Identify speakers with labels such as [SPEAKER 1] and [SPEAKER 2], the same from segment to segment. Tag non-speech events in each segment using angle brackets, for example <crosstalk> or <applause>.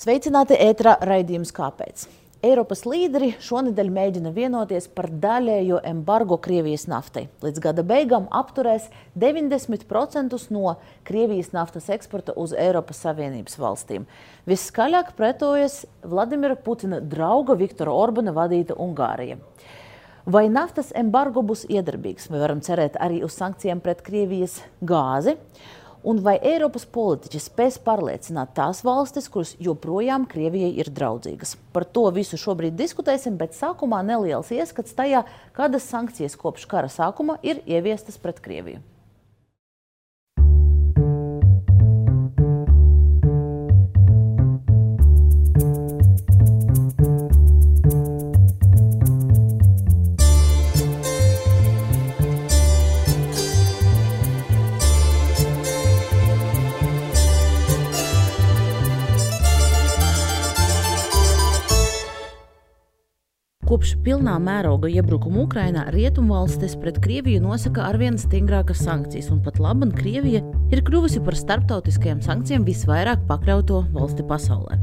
[SPEAKER 1] Sveicināti ētrā raidījums Kāpēc? Eiropas līderi šonadēļ mēģina vienoties par daļējo embargo Krievijas naftai. Līdz gada beigām apturēs 90% no Krievijas naftas eksporta uz Eiropas Savienības valstīm. Viskaļāk pretojas Vladimira Putina drauga Viktora Orbana vadīta Ungārija. Vai naftas embargo būs iedarbīgs? Vai varam cerēt arī uz sankcijām pret Krievijas gāzi? Un vai Eiropas politiķi spēs pārliecināt tās valstis, kuras joprojām Krievijai ir draudzīgas? Par to visu šobrīd diskutēsim, bet sākumā neliels ieskats tajā, kādas sankcijas kopš kara sākuma ir ieviestas pret Krieviju. Kopš pilnā mēroga iebrukuma Ukrainā rietumvalstis pret Krieviju nosaka arvien stingrākas sankcijas, un pat labi, Krievija ir kļuvusi par starptautiskajām sankcijām visvairāk pakļauto valsti pasaulē.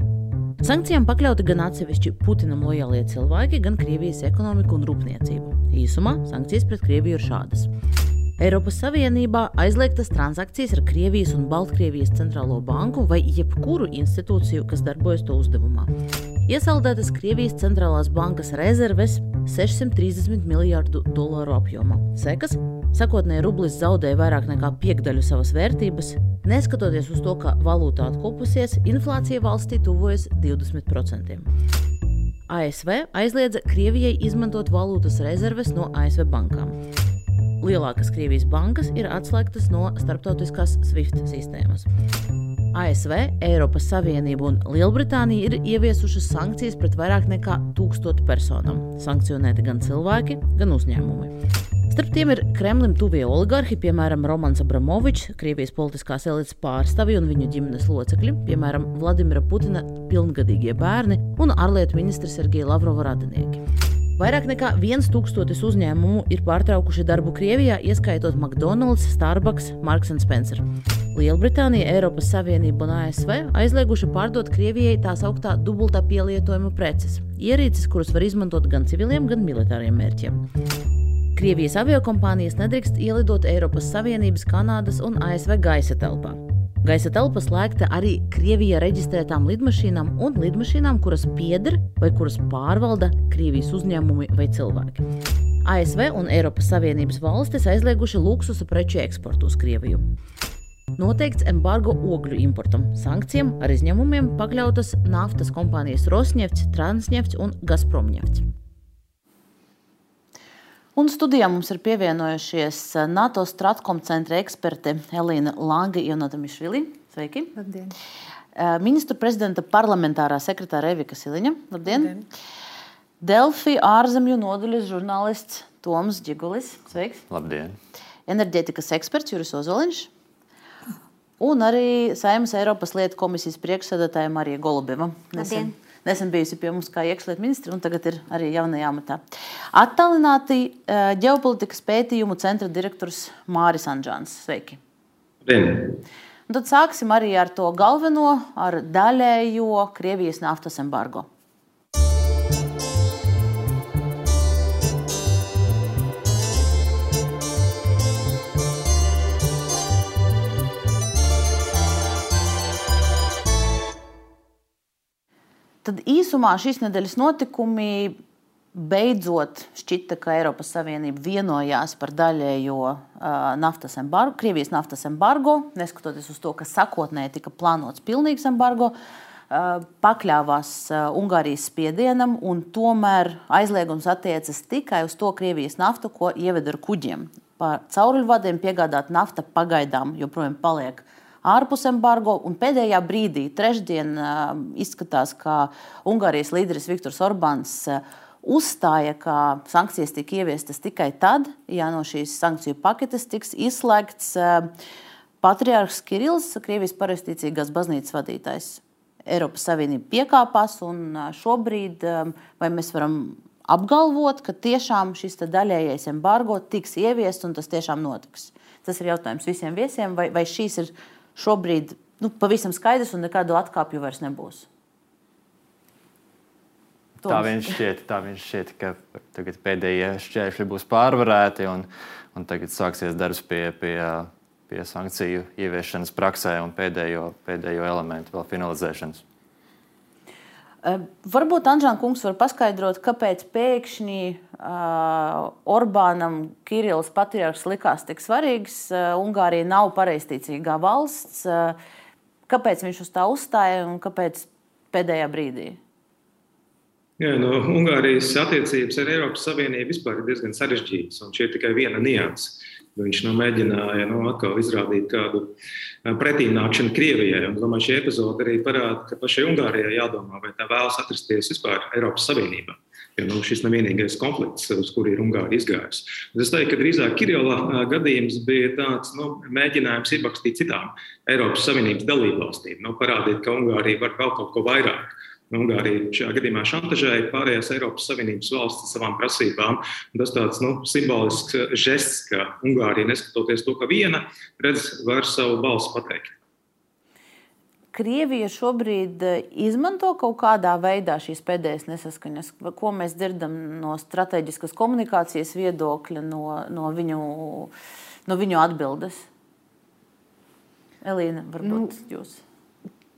[SPEAKER 1] Sankcijām pakļauti gan atsevišķi Putinam lojālie cilvēki, gan Krievijas ekonomika un rūpniecība. Īsumā sankcijas pret Krieviju ir šādas. Eiropas Savienībā aizliegtas transakcijas ar Krievijas un Baltkrievijas centrālo banku vai jebkuru institūciju, kas darbojas to uzdevumā. Iesaldētas Krievijas centrālās bankas rezerves 630 miljārdu dolāru apjomā. Sekas Sakotnēji rublis zaudēja vairāk nekā piekdaļu savas vērtības, neskatoties uz to, ka valūta atkopusies, inflācija valstī tuvojas 20%. ASV aizliedza Krievijai izmantot valūtas rezerves no ASV bankām. Lielākas Krievijas bankas ir atslēgtas no starptautiskās SWIFT sistēmas. ASV, Eiropas Savienība un Lielbritānija ir ieviesušas sankcijas pret vairāk nekā tūkstotu personām. Sankcionēti gan cilvēki, gan uzņēmumi. Starp tiem ir Kremlim tuvie oligarhi, piemēram, Romans Abramovičs, Krievijas politiskās elites pārstāvji un viņu ģimenes locekļi, piemēram, Vladimira Putina pilngadīgie bērni un ārlietu ministrs Sergeja Lavrova radinieki. Vairāk nekā 1000 uzņēmumu ir pārtraukuši darbu Krievijā, ieskaitot McDonald's, Starbucks, Marks Spencer. Lielbritānija, Eiropas Savienība un ASV aizlieguši pārdot Krievijai tās augtā dubultā pielietojuma preces - ierīces, kuras var izmantot gan civiliem, gan militāriem mērķiem. Krievijas aviokompānijas nedrīkst ielidot Eiropas Savienības, Kanādas un ASV gaisa telpā. Gaisa telpa slēgta arī Krievijā reģistrētām lidmašīnām un lidmašīnām, kuras pieder vai kuras pārvalda Krievijas uzņēmumi vai cilvēki. ASV un Eiropas Savienības valstis aizlieguši luksusa preču eksportu uz Krieviju. Noteikts embargo ogļu importam, sankcijām ar izņēmumiem pakļautas naftas kompānijas Rosnefts, Transnefts un Gazpromnefts. Un studijā mums ir pievienojušies NATO Stratkom centra eksperte Elīna Lange un Natamišvili. Sveiki!
[SPEAKER 2] Labdien!
[SPEAKER 1] Ministru prezidenta parlamentārā sekretāra Evika Siliņa. Labdien! Labdien. Delfi ārzemju nodaļas žurnālists Toms Džigulis. Sveiks!
[SPEAKER 3] Labdien!
[SPEAKER 1] Enerģētikas eksperts Juris Ozoliņš. Un arī Saimnes Eiropas lietu komisijas priekšsēdētāja Marija Golubeva.
[SPEAKER 2] Nesen,
[SPEAKER 1] nesen bijusi pie mums kā iekšlietu ministra, un tagad ir arī jaunajā amatā. Attālināti ģeopolitikas pētījumu centra direktors Māris Anģāns. Sveiki!
[SPEAKER 3] Labdien!
[SPEAKER 1] Un tad sāksim arī ar to galveno, ar daļējo Krievijas naftas embargo. Tad īsumā šīs nedēļas notikumi beidzot šķita, ka Eiropas Savienība vienojās par daļējo naftas embargo, Krievijas naftas embargo, neskatoties uz to, ka sakotnēji tika plānots pilnīgs embargo. Pakļāvās Ungārijas spiedienam, un tomēr aizliegums attiecas tikai uz to Krievijas naftu, ko ieved ar kuģiem. Pa cauruļvadiem piegādāt nafta pagaidām joprojām paliek uh, ārpus embargo. Pēdējā brīdī, trešdien, izskatās, ka Ungārijas līderis Viktors Orbāns uzstāja, ka sankcijas tika ieviestas tikai tad, ja no šīs sankciju paketes tiks izslēgts patriārhs Kirillis, Krievijas pareizticīgās baznīcas vadītājs. Eiropas Savienība piekāpās, un šobrīd mēs varam apgalvot, ka tiešām šis daļējais embargo tiks ieviests un tas tiešām notiks. Tas ir jautājums visiem viesiem, vai, vai šīs ir šobrīd nu, pavisam skaidrs un nekādu atkāpju vairs nebūs.
[SPEAKER 2] Toms. Tā viņš šķiet, tā viņš šķiet, ka pēdējie šķēršļi būs pārvarēti un, un tagad sāksies darbs pie, pie, pie sankciju ieviešanas praksē un pēdējo, pēdējo elementu vēl finalizēšanas.
[SPEAKER 1] Varbūt Anžēna kungs var paskaidrot, kāpēc pēkšņi uh, Orbānam Kirillis patriarchs likās tik svarīgs. Uh, Ungārija nav pareizticīgā valsts. Uh, kāpēc viņš uz tā uzstāja un kāpēc pēdējā brīdī?
[SPEAKER 3] Jā, no Ungārijas attiecības ar Eiropas Savienību vispār ir diezgan sarežģītas, un šī ir tikai viena nianses. Viņš nu, mēģināja nu, atkal izrādīt kādu pretīnākšanu Krievijai. Un, domāju, šī epizode arī parāda, ka pašai Ungārijai jādomā, vai tā vēlas atrasties vispār Eiropas Savienībā. Jo nu, šis nav vienīgais konflikts, uz kuru ir Ungārija izgājusi. Es teiktu, ka drīzāk Kirilla gadījums bija tāds nu, mēģinājums iebakstīt citām Eiropas Savienības dalībvalstīm, nu, parādīt, ka Ungārija var vēl kaut ko vairāk. Ungārija šajā gadījumā šantažēja pārējās Eiropas Savienības valstis savām prasībām. Tas tāds nu, simbolisks žests, ka Ungārija, neskatoties to, ka viena redz, var savu balsi pateikt.
[SPEAKER 1] Krievija šobrīd eh, izmanto kaut kādā veidā šīs pēdējās nesaskaņas, ko mēs dzirdam no strateģiskas komunikācijas viedokļa, no, no, viņu, no viņu atbildes. Elīna, varbūt nu, jūs.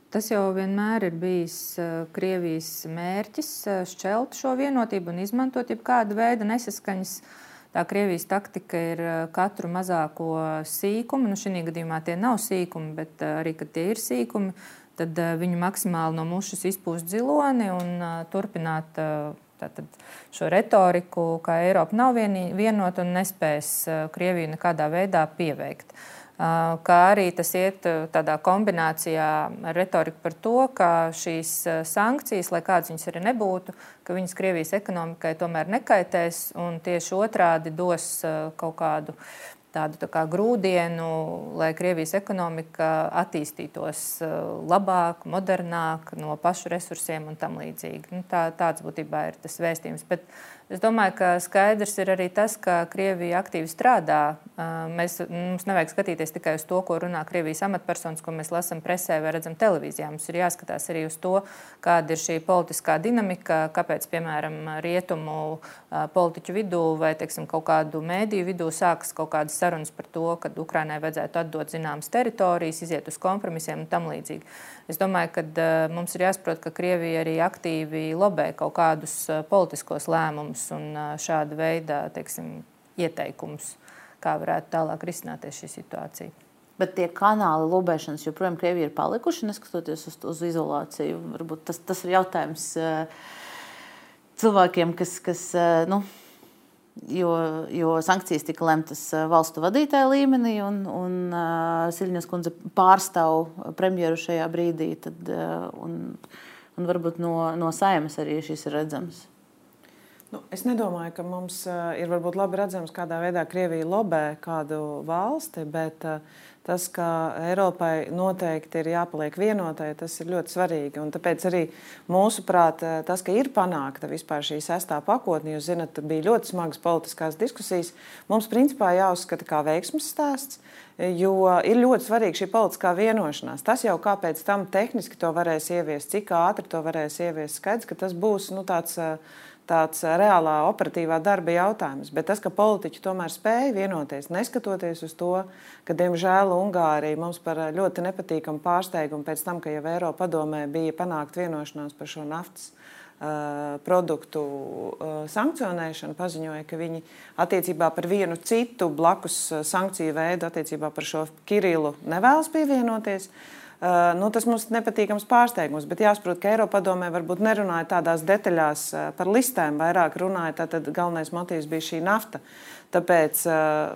[SPEAKER 4] Tas jau vienmēr ir bijis uh, Krievijas mērķis uh, šķelt šo vienotību un izmantot jebkādu veidu nesaskaņas. Tā Krievijas taktika ir uh, katru mazāko sīkumu, nu šī gadījumā tie nav sīkumi, bet arī, kad tie ir sīkumi, tad viņu maksimāli no mušas izpūst ziloni un turpināt tātad, šo retoriku, ka Eiropa nav vienota un nespēs Krieviju nekādā veidā pieveikt. Uh, kā arī tas iet tādā kombinācijā ar retoriku par to, ka šīs sankcijas, lai kādas viņas arī nebūtu, ka viņas Krievijas ekonomikai tomēr nekaitēs un tieši otrādi dos kaut kādu tādu tā kā grūdienu, lai Krievijas ekonomika attīstītos labāk, modernāk, no pašu resursiem un tam līdzīgi. Nu, tā, tāds būtībā ir tas vēstījums. Bet Es domāju, ka skaidrs ir arī tas, ka Krievija aktīvi strādā. Mēs, mums nevajag skatīties tikai uz to, ko runā Krievijas amatpersonas, ko mēs lasām presē vai redzam televīzijā. Mums ir jāskatās arī uz to, kāda ir šī politiskā dinamika, kāpēc, piemēram, rietumu politiķu vidū vai teiksim, kaut kādu mēdīju vidū sākas kaut kādas sarunas par to, ka Ukrainai vajadzētu atdot zināmas teritorijas, iziet uz kompromisiem un tam līdzīgi. Es domāju, ka mums ir jāsaprot, ka Krievija arī aktīvi lobē kaut kādus politiskos lēmumus lēmumus un šāda veida teiksim, ieteikumus, kā varētu tālāk risināties šī situācija.
[SPEAKER 1] Bet tie kanāli lobēšanas joprojām Krievijā ir palikuši, neskatoties uz, uz izolāciju. Varbūt tas, tas ir jautājums cilvēkiem, kas. kas nu, Jo, jo sankcijas tika lemtas valstu vadītāja līmenī, un, un uh, Siļņas kundze pārstāv premjeru šajā brīdī. Tad, uh, un, un varbūt no, no saimas arī šis ir redzams.
[SPEAKER 5] Nu, es nedomāju, ka mums uh, ir labi redzams, kādā veidā Krievija lobē kādu valsti, bet uh, tas, ka Eiropai noteikti ir jāpaliek vienotai, tas ir ļoti svarīgi. Un tāpēc arī mūsuprāt, uh, tas, ka ir panākta vispār šī sestā pakotne, jūs zinat, bija ļoti smagas politiskās diskusijas, mums principā jāuzskata kā veiksmes stāsts. Jo ir ļoti svarīga šī politiskā vienošanās. Tas jau kāpēc tam tehniski to varēs ieviest, cik ātri to varēs ieviest, skaidrs, ka tas būs nu, tāds uh, tāds reālā operatīvā darba jautājums. Bet tas, ka politiķi tomēr spēja vienoties, neskatoties uz to, ka, diemžēl, Ungārija mums par ļoti nepatīkamu pārsteigumu pēc tam, ka jau Eiropa padomē bija panākt vienošanās par šo naftas produktu sankcionēšanu, paziņoja, ka viņi attiecībā par vienu citu blakus sankciju veidu, attiecībā par šo Kirillu, nevēlas pievienoties. Uh, nu, tas mums ir nepatīkams pārsteigums, bet jāsaprot, ka Eiropadomē varbūt nerunāja tādās detaļās uh, par listēm, vairāk runāja, tātad galvenais motīvs bija šī nafta. Tāpēc uh,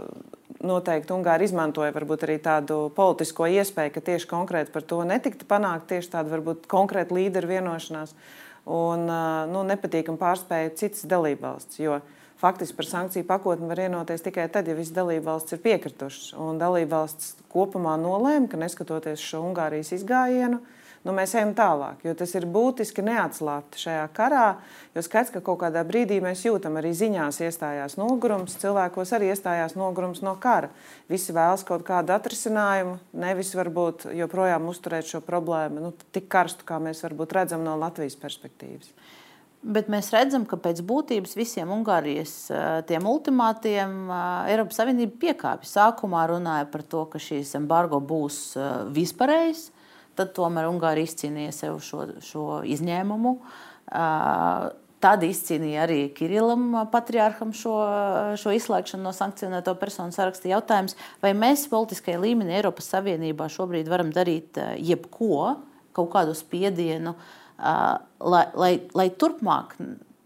[SPEAKER 5] noteikti Ungāri izmantoja varbūt arī tādu politisko iespēju, ka tieši konkrēti par to netiktu panākt tieši tāda varbūt konkrēta līderu vienošanās un nu, nepatīkam pārspēja citas dalībvalsts. Jo faktiski par sankciju pakotni var vienoties tikai tad, ja visas dalībvalstis ir piekritušas. Un dalībvalstis kopumā nolēma, ka neskatoties šo Ungārijas izgājienu, nu, mēs ejam tālāk. Jo tas ir būtiski neatslābti šajā karā. Jo skaidrs, ka kaut kādā brīdī mēs jūtam arī ziņās iestājās nogurums, cilvēkos arī iestājās nogurums no kara. Visi vēlas kaut kādu atrisinājumu, nevis varbūt joprojām uzturēt šo problēmu nu, tik karstu, kā mēs varbūt redzam no Latvijas perspektīvas.
[SPEAKER 1] Bet mēs redzam, ka pēc būtības visiem Ungārijas tiem ultimātiem Eiropas Savienība piekāpja. Sākumā runāja par to, ka šīs embargo būs vispārējais, tad tomēr Ungārija izcīnīja sev šo, šo izņēmumu. Tad izcīnīja arī Kirillam, patriārham, šo, šo izslēgšanu no sankcionēto personu saraksta. Jautājums, vai mēs politiskajā līmenī Eiropas Savienībā šobrīd varam darīt jebko, kaut kādu spiedienu, uh, lai, lai, lai turpmāk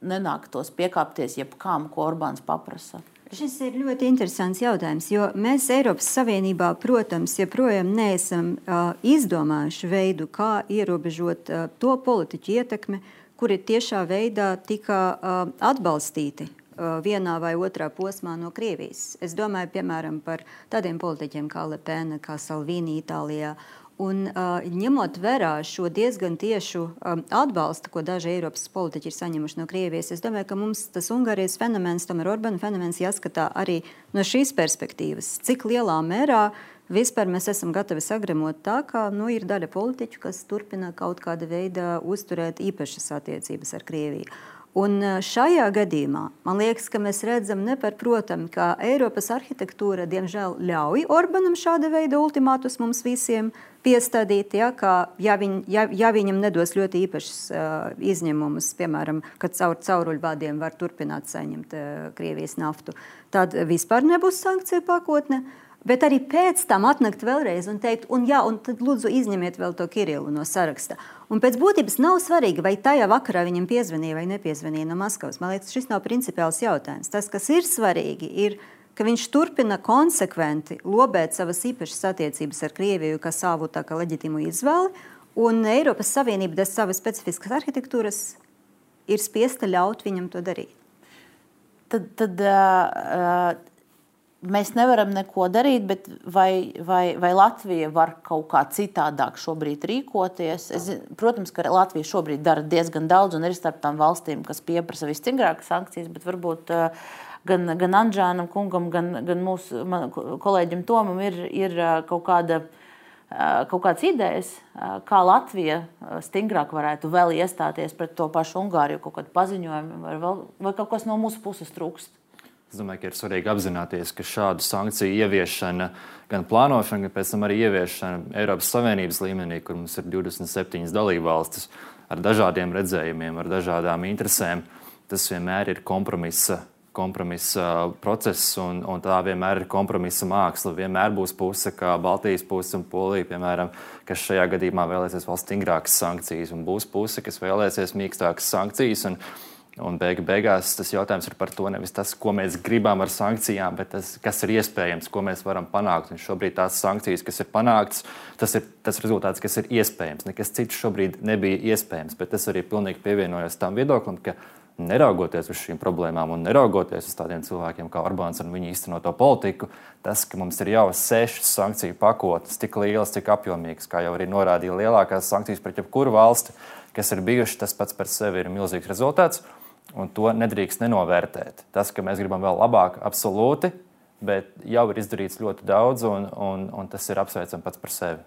[SPEAKER 1] nenāktos piekāpties jebkām, ko Orbāns paprasa?
[SPEAKER 6] Šis ir ļoti interesants jautājums, jo mēs Eiropas Savienībā, protams, joprojām neesam uh, izdomājuši veidu, kā ierobežot uh, to politiķu ietekmi, kuri tiešā veidā tika uh, atbalstīti uh, vienā vai otrā posmā no Krievijas. Es domāju, piemēram, par tādiem politiķiem kā Lepena, kā Salvini Itālijā Un, uh, ņemot vērā šo diezgan tiešu um, atbalstu, ko daži Eiropas politiķi ir saņemuši no Krievijas, es domāju, ka mums tas Ungārijas fenomens, tomēr Orbāna fenomens, jāskatā arī no šīs perspektīvas. Cik lielā mērā vispār mēs esam gatavi sagremot tā, ka nu, ir daļa politiķu, kas turpina kaut kāda veida uzturēt īpašas attiecības ar Krieviju. Un šajā gadījumā man liekas, ka mēs redzam neparprotami, ka Eiropas arhitektūra diemžēl ļauj Orbanam šāda veida ultimātus mums visiem piestādīt, ja, ka, ja, viņ, ja, ja viņam nedos ļoti īpašas uh, izņēmumus, piemēram, ka caur cauruļvadiem var turpināt saņemt uh, Krievijas naftu, tad vispār nebūs sankciju pakotne. Uh, Bet arī pēc tam atnākt vēlreiz un teikt, un, jā, un tad lūdzu izņemiet vēl to Kirillu no saraksta. Un pēc būtības nav svarīgi, vai tajā vakarā viņam piezvanīja vai nepiezvanīja no Maskavas. Man liekas, šis nav principiāls jautājums. Tas, kas ir svarīgi, ir, ka viņš turpina konsekventi lobēt savas īpašas attiecības ar Krieviju kā savu kā leģitīmu izvēli, un Eiropas Savienība bez savas specifiskas arhitektūras ir spiesta ļaut viņam to darīt.
[SPEAKER 1] Tad, tad uh, mēs nevaram neko darīt, bet vai, vai, vai Latvija var kaut kā citādāk šobrīd rīkoties? Es, protams, ka Latvija šobrīd dara diezgan daudz un ir starp tām valstīm, kas pieprasa visstingrākas sankcijas, bet varbūt uh, gan, gan Anģēnam kungam, gan, gan mūsu kolēģim Tomam ir, ir uh, kaut kāda. Uh, kaut kādas idejas, kā Latvija stingrāk varētu vēl iestāties pret to pašu Ungāriju, kaut kādu paziņojumu, vai, vēl, vai kaut kas no mūsu puses trūkst?
[SPEAKER 2] Es domāju, ka ir svarīgi apzināties, ka šādu sankciju ieviešana, gan plānošana, gan pēc tam arī ieviešana Eiropas Savienības līmenī, kur mums ir 27 dalībvalstis ar dažādiem redzējumiem, ar dažādām interesēm, tas vienmēr ir kompromisa, kompromisa process, un, un tā vienmēr ir kompromisa māksla. Vienmēr būs puse, kā Baltijas puse un Polija, piemēram, kas šajā gadījumā vēlēsies vēl stingrākas sankcijas, un būs puse, kas vēlēsies mīkstākas sankcijas. Un, Un beig beigās tas jautājums ir par to nevis tas, ko mēs gribam ar sankcijām, bet tas, kas ir iespējams, ko mēs varam panākt. Un šobrīd tās sankcijas, kas ir panāktas, tas ir tas rezultāts, kas ir iespējams. Nekas cits šobrīd nebija iespējams, bet es arī pilnīgi pievienojos tam viedoklim, ka neraugoties uz šīm problēmām un neraugoties uz tādiem cilvēkiem kā Orbāns un viņa īstenoto politiku, tas, ka mums ir jau sešas sankciju pakotnes, tik lielas, cik apjomīgas, kā jau arī norādīja lielākās sankcijas pret jebkuru valsti, kas ir bijušas, tas pats par sevi ir milzīgs rezultāts. Un to nedrīkst nenovērtēt. Tas, ka mēs gribam vēl labāk, absolūti, bet jau ir izdarīts ļoti daudz, un, un, un tas ir apsveicami pats par sevi.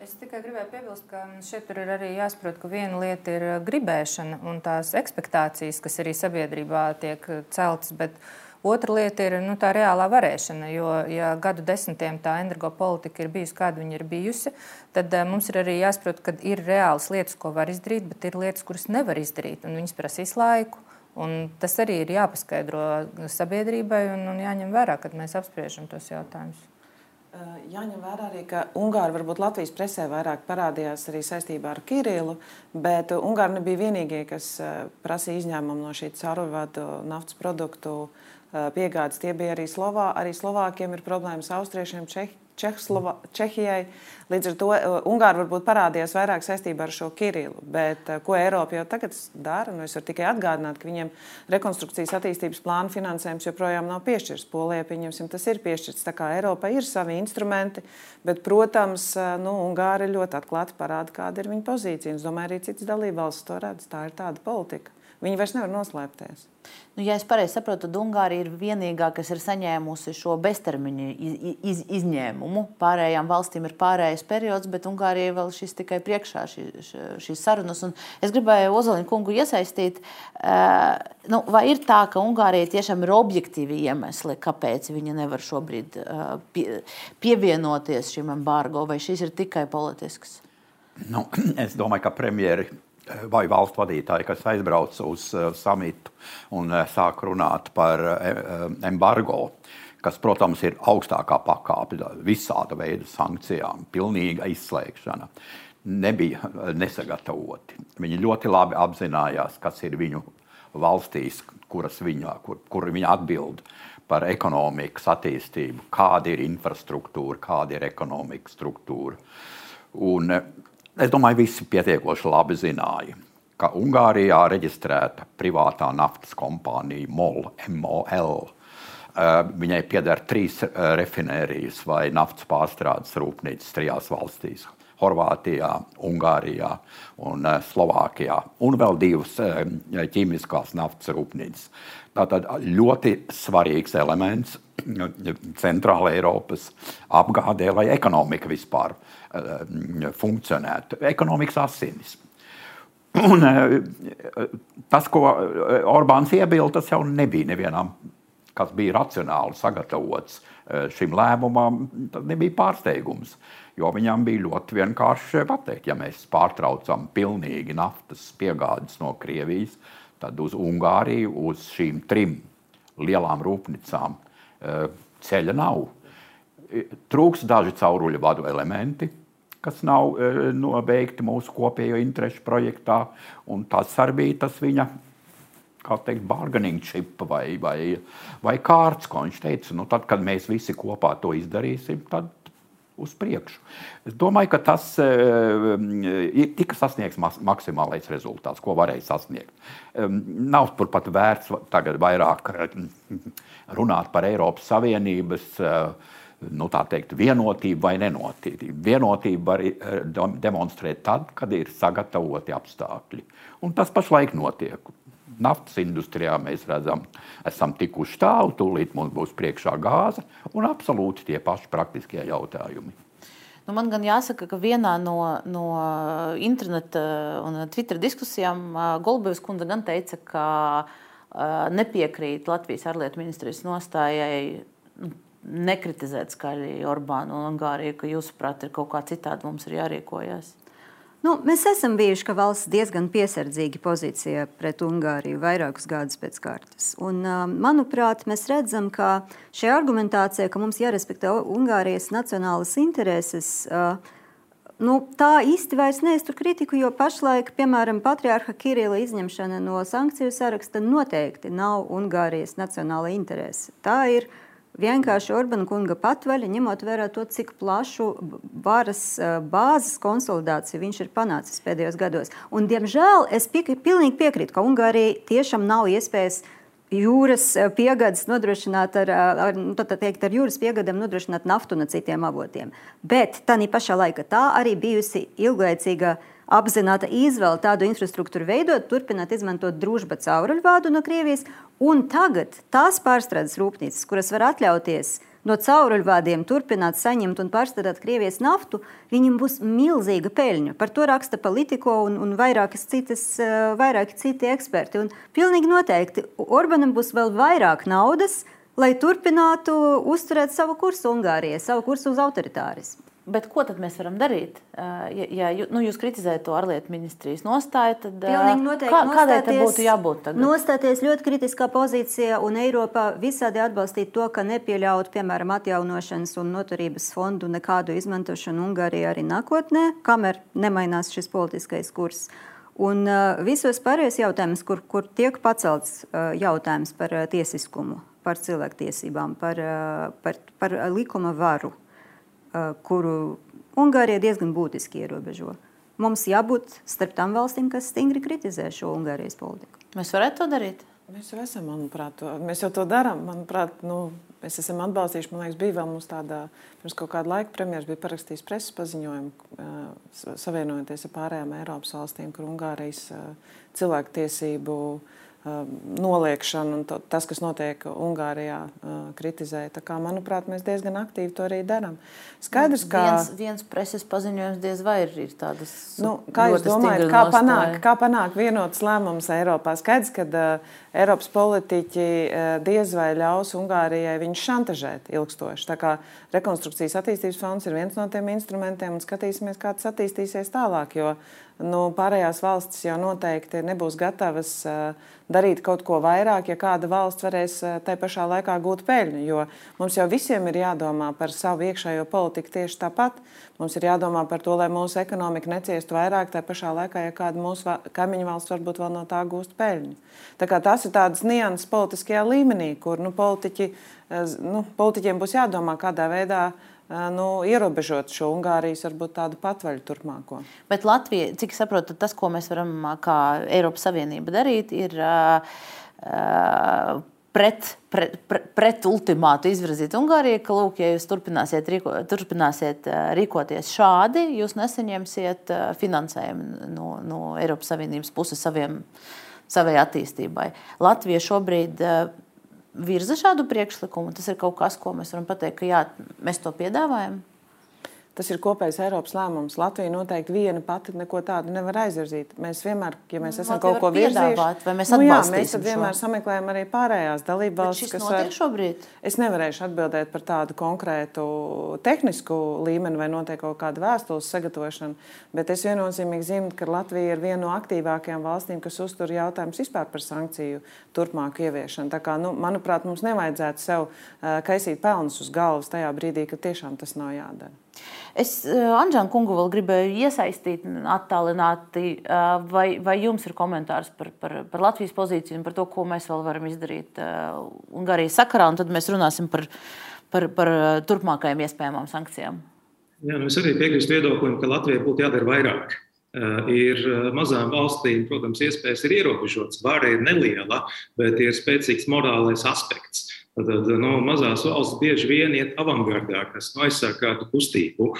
[SPEAKER 4] Es tikai gribēju piebilst, ka šeit ir arī jāsaprot, ka viena lieta ir gribēšana un tās expectācijas, kas arī sabiedrībā tiek celtas. Bet Otra lieta ir nu, tā reālā varēšana, jo, ja gadu desmitiem tā energopolitika ir bijusi, kāda viņa ir bijusi, tad uh, mums ir arī jāsaprot, ka ir reālas lietas, ko var izdarīt, bet ir lietas, kuras nevar izdarīt, un viņas prasīs laiku. Un tas arī ir jāpaskaidro sabiedrībai un, un jāņem vērā, kad mēs apspriežam tos jautājumus.
[SPEAKER 5] Jāņem vērā arī, ka Ungāri varbūt Latvijas presē vairāk parādījās arī saistībā ar Kirillu, bet Ungāri nebija vienīgie, kas prasīja izņēmumu no šī caurvadu naftas produktu uh, piegādes. Tie bija arī Slovā. Arī Slovākiem ir problēmas austriešiem, Čeh, Čehslova, Čehijai. Līdz ar to Ungāri varbūt parādījās vairāk saistībā ar šo Kirillu. Bet ko Eiropa jau tagad dara? Nu, es varu tikai atgādināt, ka viņiem rekonstrukcijas attīstības plāna finansējums joprojām nav piešķirts. Polijai, pieņemsim, tas ir piešķirts. Tā kā Eiropai ir savi instrumenti, bet, protams, nu, Ungāri ļoti atklāti parāda, kāda ir viņa pozīcija. Es domāju, arī citas dalībvalstis to redz. Tā ir tāda politika. Viņi vairs nevar noslēpties.
[SPEAKER 1] Nu, ja es pareizi saprotu, tad Ungārija ir vienīgā, kas ir saņēmusi šo beztermiņa iz, iz, izņēmumu. Pārējām valstīm ir pārējais periods, bet Ungārijai vēl šis tikai priekšā šī, šīs sarunas. Un es gribēju Ozoliņu kungu iesaistīt. Uh, nu, vai ir tā, ka Ungārija tiešām ir objektīvi iemesli, kāpēc viņa nevar šobrīd uh, pie, pievienoties šim embargo, vai šis ir tikai politisks?
[SPEAKER 7] Nu, <clears throat> es domāju, ka premjeri vai valstu vadītāji, kas aizbrauc uz uh, samitu un uh, sāk runāt par uh, embargo, kas, protams, ir augstākā pakāpe visāda veida sankcijām, pilnīga izslēgšana, nebija nesagatavoti. Viņi ļoti labi apzinājās, kas ir viņu valstīs, kuras viņa, kur, kur viņa atbild par ekonomikas attīstību, kāda ir infrastruktūra, kāda ir ekonomikas struktūra. Un Es domāju, visi pietiekoši labi zināja, ka Ungārijā reģistrēta privātā naftas kompānija MOL, MOL. Eh, viņai pieder trīs eh, rafinērijas vai naftas pārstrādes rūpnīcas trijās valstīs. Horvātijā, Ungārijā un eh, Slovākijā, un vēl divas ķīmiskās naftas rūpnīcas. Tātad ļoti svarīgs elements centrāla Eiropas apgādē, lai ekonomika vispār funkcionētu. Ekonomikas asinis. Un, uh, tas, ko eh, Orbāns iebilda, tas jau nebija nevienam, kas bija racionāli sagatavots uh, šim lēmumam. Tas nebija pārsteigums. Jo viņam bija ļoti vienkārši pateikt, ja mēs pārtraucam pilnīgi naftas piegādes no Krievijas, tad uz Ungāriju, uz šīm trim lielām rūpnīcām ceļa nav. Trūks daži cauruļu vadu elementi, kas nav eh, nobeigti mūsu kopējo interešu projektā, un tas arī bija tas viņa kā teikt, bargaining chip vai, vai, vai kārts, ko viņš teica. Nu, tad, kad mēs visi kopā to izdarīsim, tad uz priekšu. Es domāju, ka tas uh, tika sasniegts maksimālais rezultāts, ko varēja sasniegt. Nav turpat vērts tagad vairāk runāt par Eiropas Savienības uh, nu, teikt, vienotību vai nenotību. Vienotību var demonstrēt tad, kad ir sagatavoti apstākļi. Un tas pašlaik notiek naftas industrijā mēs redzam, esam tikuši tālu, tūlīt mums būs priekšā gāze un absolūti tie paši praktiskie jautājumi.
[SPEAKER 1] Nu, man gan jāsaka, ka vienā no, no interneta un Twitter diskusijām Golbevs kundze gan teica, ka nepiekrīt Latvijas ārlietu ministrijas nostājai nu, nekritizēt skaļi Orbānu un Ungāriju, ka jūsuprāt ir kaut kā citādi mums ir jārīkojas.
[SPEAKER 6] Nu, mēs esam bijuši kā valsts diezgan piesardzīgi pozīcijā pret Ungāriju vairākus gadus pēc kārtas. Un, manuprāt, mēs redzam, ka šī argumentācija, ka mums jārespektē Ungārijas nacionālas intereses, nu, tā īsti vairs neiztur kritiku, jo pašlaik, piemēram, patriārha Kirila izņemšana no sankciju saraksta noteikti nav Ungārijas nacionāla interese. Tā ir vienkārši Orbāna kunga patvaļa, ņemot vērā to, cik plašu varas bāzes konsolidāciju viņš ir panācis pēdējos gados. Un, diemžēl es pie, pilnīgi piekrītu, ka Ungārija tiešām nav iespējas jūras piegādes nodrošināt ar, ar, nu, teikt, ar jūras piegādēm nodrošināt naftu no citiem avotiem. Bet tā pašā laikā tā arī bijusi ilglaicīga apzināta izvēle tādu infrastruktūru veidot, turpināt izmantot družba cauruļvādu no Krievijas. Un tagad tās pārstrādes rūpnīcas, kuras var atļauties no cauruļvādiem turpināt saņemt un pārstrādāt Krievijas naftu, viņam būs milzīga peļņa. Par to raksta Politico un, un vairākas citas, eh, vairāki citi eksperti. Un pilnīgi noteikti Orbanam būs vēl vairāk naudas, lai turpinātu uzturēt savu kursu Ungārijai, savu kursu uz autoritārismu.
[SPEAKER 1] Bet ko tad mēs varam darīt? Ja, ja nu, jūs kritizējat to ārlietu ministrijas nostāju, tad kā, kādai tam būtu jābūt? Tagad?
[SPEAKER 6] Nostāties ļoti kritiskā pozīcijā un Eiropā visādi atbalstīt to, ka nepieļaut, piemēram, atjaunošanas un noturības fondu nekādu izmantošanu Ungārijā arī nākotnē, kamēr nemainās šis politiskais kurs. Un uh, visos pārējos jautājumos, kur, kur tiek pacelts uh, jautājums par uh, tiesiskumu, par cilvēktiesībām, par, par, par likuma varu, uh, Eh, kuru Ungārija diezgan būtiski ierobežo. Mums jābūt starp tām valstīm, kas stingri kritizē šo Ungārijas politiku.
[SPEAKER 1] Mēs varētu to darīt.
[SPEAKER 5] Mēs jau esam, manuprāt, to, mēs jau to darām. Manuprāt, nu, Mēs esam atbalstījuši, man liekas, bija vēl mums tāda, pirms kaut kāda laika premjeras bija parakstījis preses paziņojumu, savienojoties ar pārējām Eiropas valstīm, kur Ungārijas cilvēktiesību tiesību Um, noliekšanu un to, tas, kas notiek Ungārijā, uh, kritizēja. Tā kā, manuprāt, mēs diezgan aktīvi to arī darām.
[SPEAKER 1] Skaidrs, ka viens, viens preses paziņojums diez vai ir, ir tādas.
[SPEAKER 5] Nu, kā jūs domājat, kā panākt, kā panākt vienotas lēmumus Eiropā? Skaidrs, ka uh, Eiropas politiķi uh, diez vai ļaus Ungārijai viņu šantažēt ilgstoši. Tā kā rekonstrukcijas attīstības fonds ir viens no tiem instrumentiem un skatīsimies, kā tas attīstīsies tālāk. Jo, nu, pārējās valstis jau noteikti nebūs gatavas uh, darīt kaut ko vairāk, ja kāda valsts varēs uh, tai pašā laikā gūt peļņu. Jo mums jau visiem ir jādomā par savu iekšējo politiku tieši tāpat. Mums ir jādomā par to, lai mūsu ekonomika neciestu vairāk, tā pašā laikā, ja kāda mūsu kaimiņu valsts varbūt vēl no tā gūst peļņu. Tā kā tas ir tāds nianses politiskajā līmenī, kur nu, politiķi, nu, politiķiem būs jādomā, kādā veidā uh, nu, ierobežot šo Ungārijas varbūt tādu patvaļu turpmāko.
[SPEAKER 1] Bet Latvija, cik saprotu, tas, ko mēs varam kā Eiropas Savienība darīt, ir uh, pret, pret, pret, pret ultimātu izvirzīt Ungārijai, ka, lūk, ja jūs turpināsiet, rīko, turpināsiet rīkoties šādi, jūs nesaņemsiet finansējumu no, no Eiropas Savienības puses saviem, savai attīstībai. Latvija šobrīd uh, virza šādu priekšlikumu. Tas ir kaut kas, ko mēs varam pateikt, ka jā, mēs to piedāvājam.
[SPEAKER 5] Tas ir kopējs Eiropas lēmums. Latvija noteikti viena pati neko tādu nevar aizvirzīt. Mēs vienmēr, ja mēs esam Latvija kaut ko virzījuši,
[SPEAKER 1] vai mēs nu, jā, mēs
[SPEAKER 5] vienmēr šo? sameklējam arī pārējās dalībvalstis,
[SPEAKER 1] kas var. Šobrīd?
[SPEAKER 5] Es nevarēšu atbildēt par tādu konkrētu tehnisku līmeni vai notiek kaut kāda vēstules sagatavošana, bet es viennozīmīgi zinu, ka Latvija ir viena no aktīvākajām valstīm, kas uztur jautājumus vispār par sankciju turpmāku ieviešanu. Tā kā, nu, manuprāt, mums nevajadzētu sev uh, kaisīt pelnus uz galvas tajā brīdī, kad tiešām tas nav jādara.
[SPEAKER 1] Es eh, Anžēnu kungu vēl gribēju iesaistīt, attālināti. Eh, vai, vai jums ir komentārs par, par, par Latvijas pozīciju un par to, ko mēs vēl varam izdarīt eh, Ungārijas sakarā? Un tad mēs runāsim par, par, par turpmākajām iespējamām sankcijām.
[SPEAKER 3] Jā, nu es arī piekrītu viedoklim, ka Latvijai būtu jādara vairāk. Ir mazām valstīm, protams, iespējas ir ierobežotas, vara ir neliela, bet ir spēcīgs morālais aspekts. Tad no, mazās valsts bieži vien iet avangardā, kas nu, aizsāk kādu kustību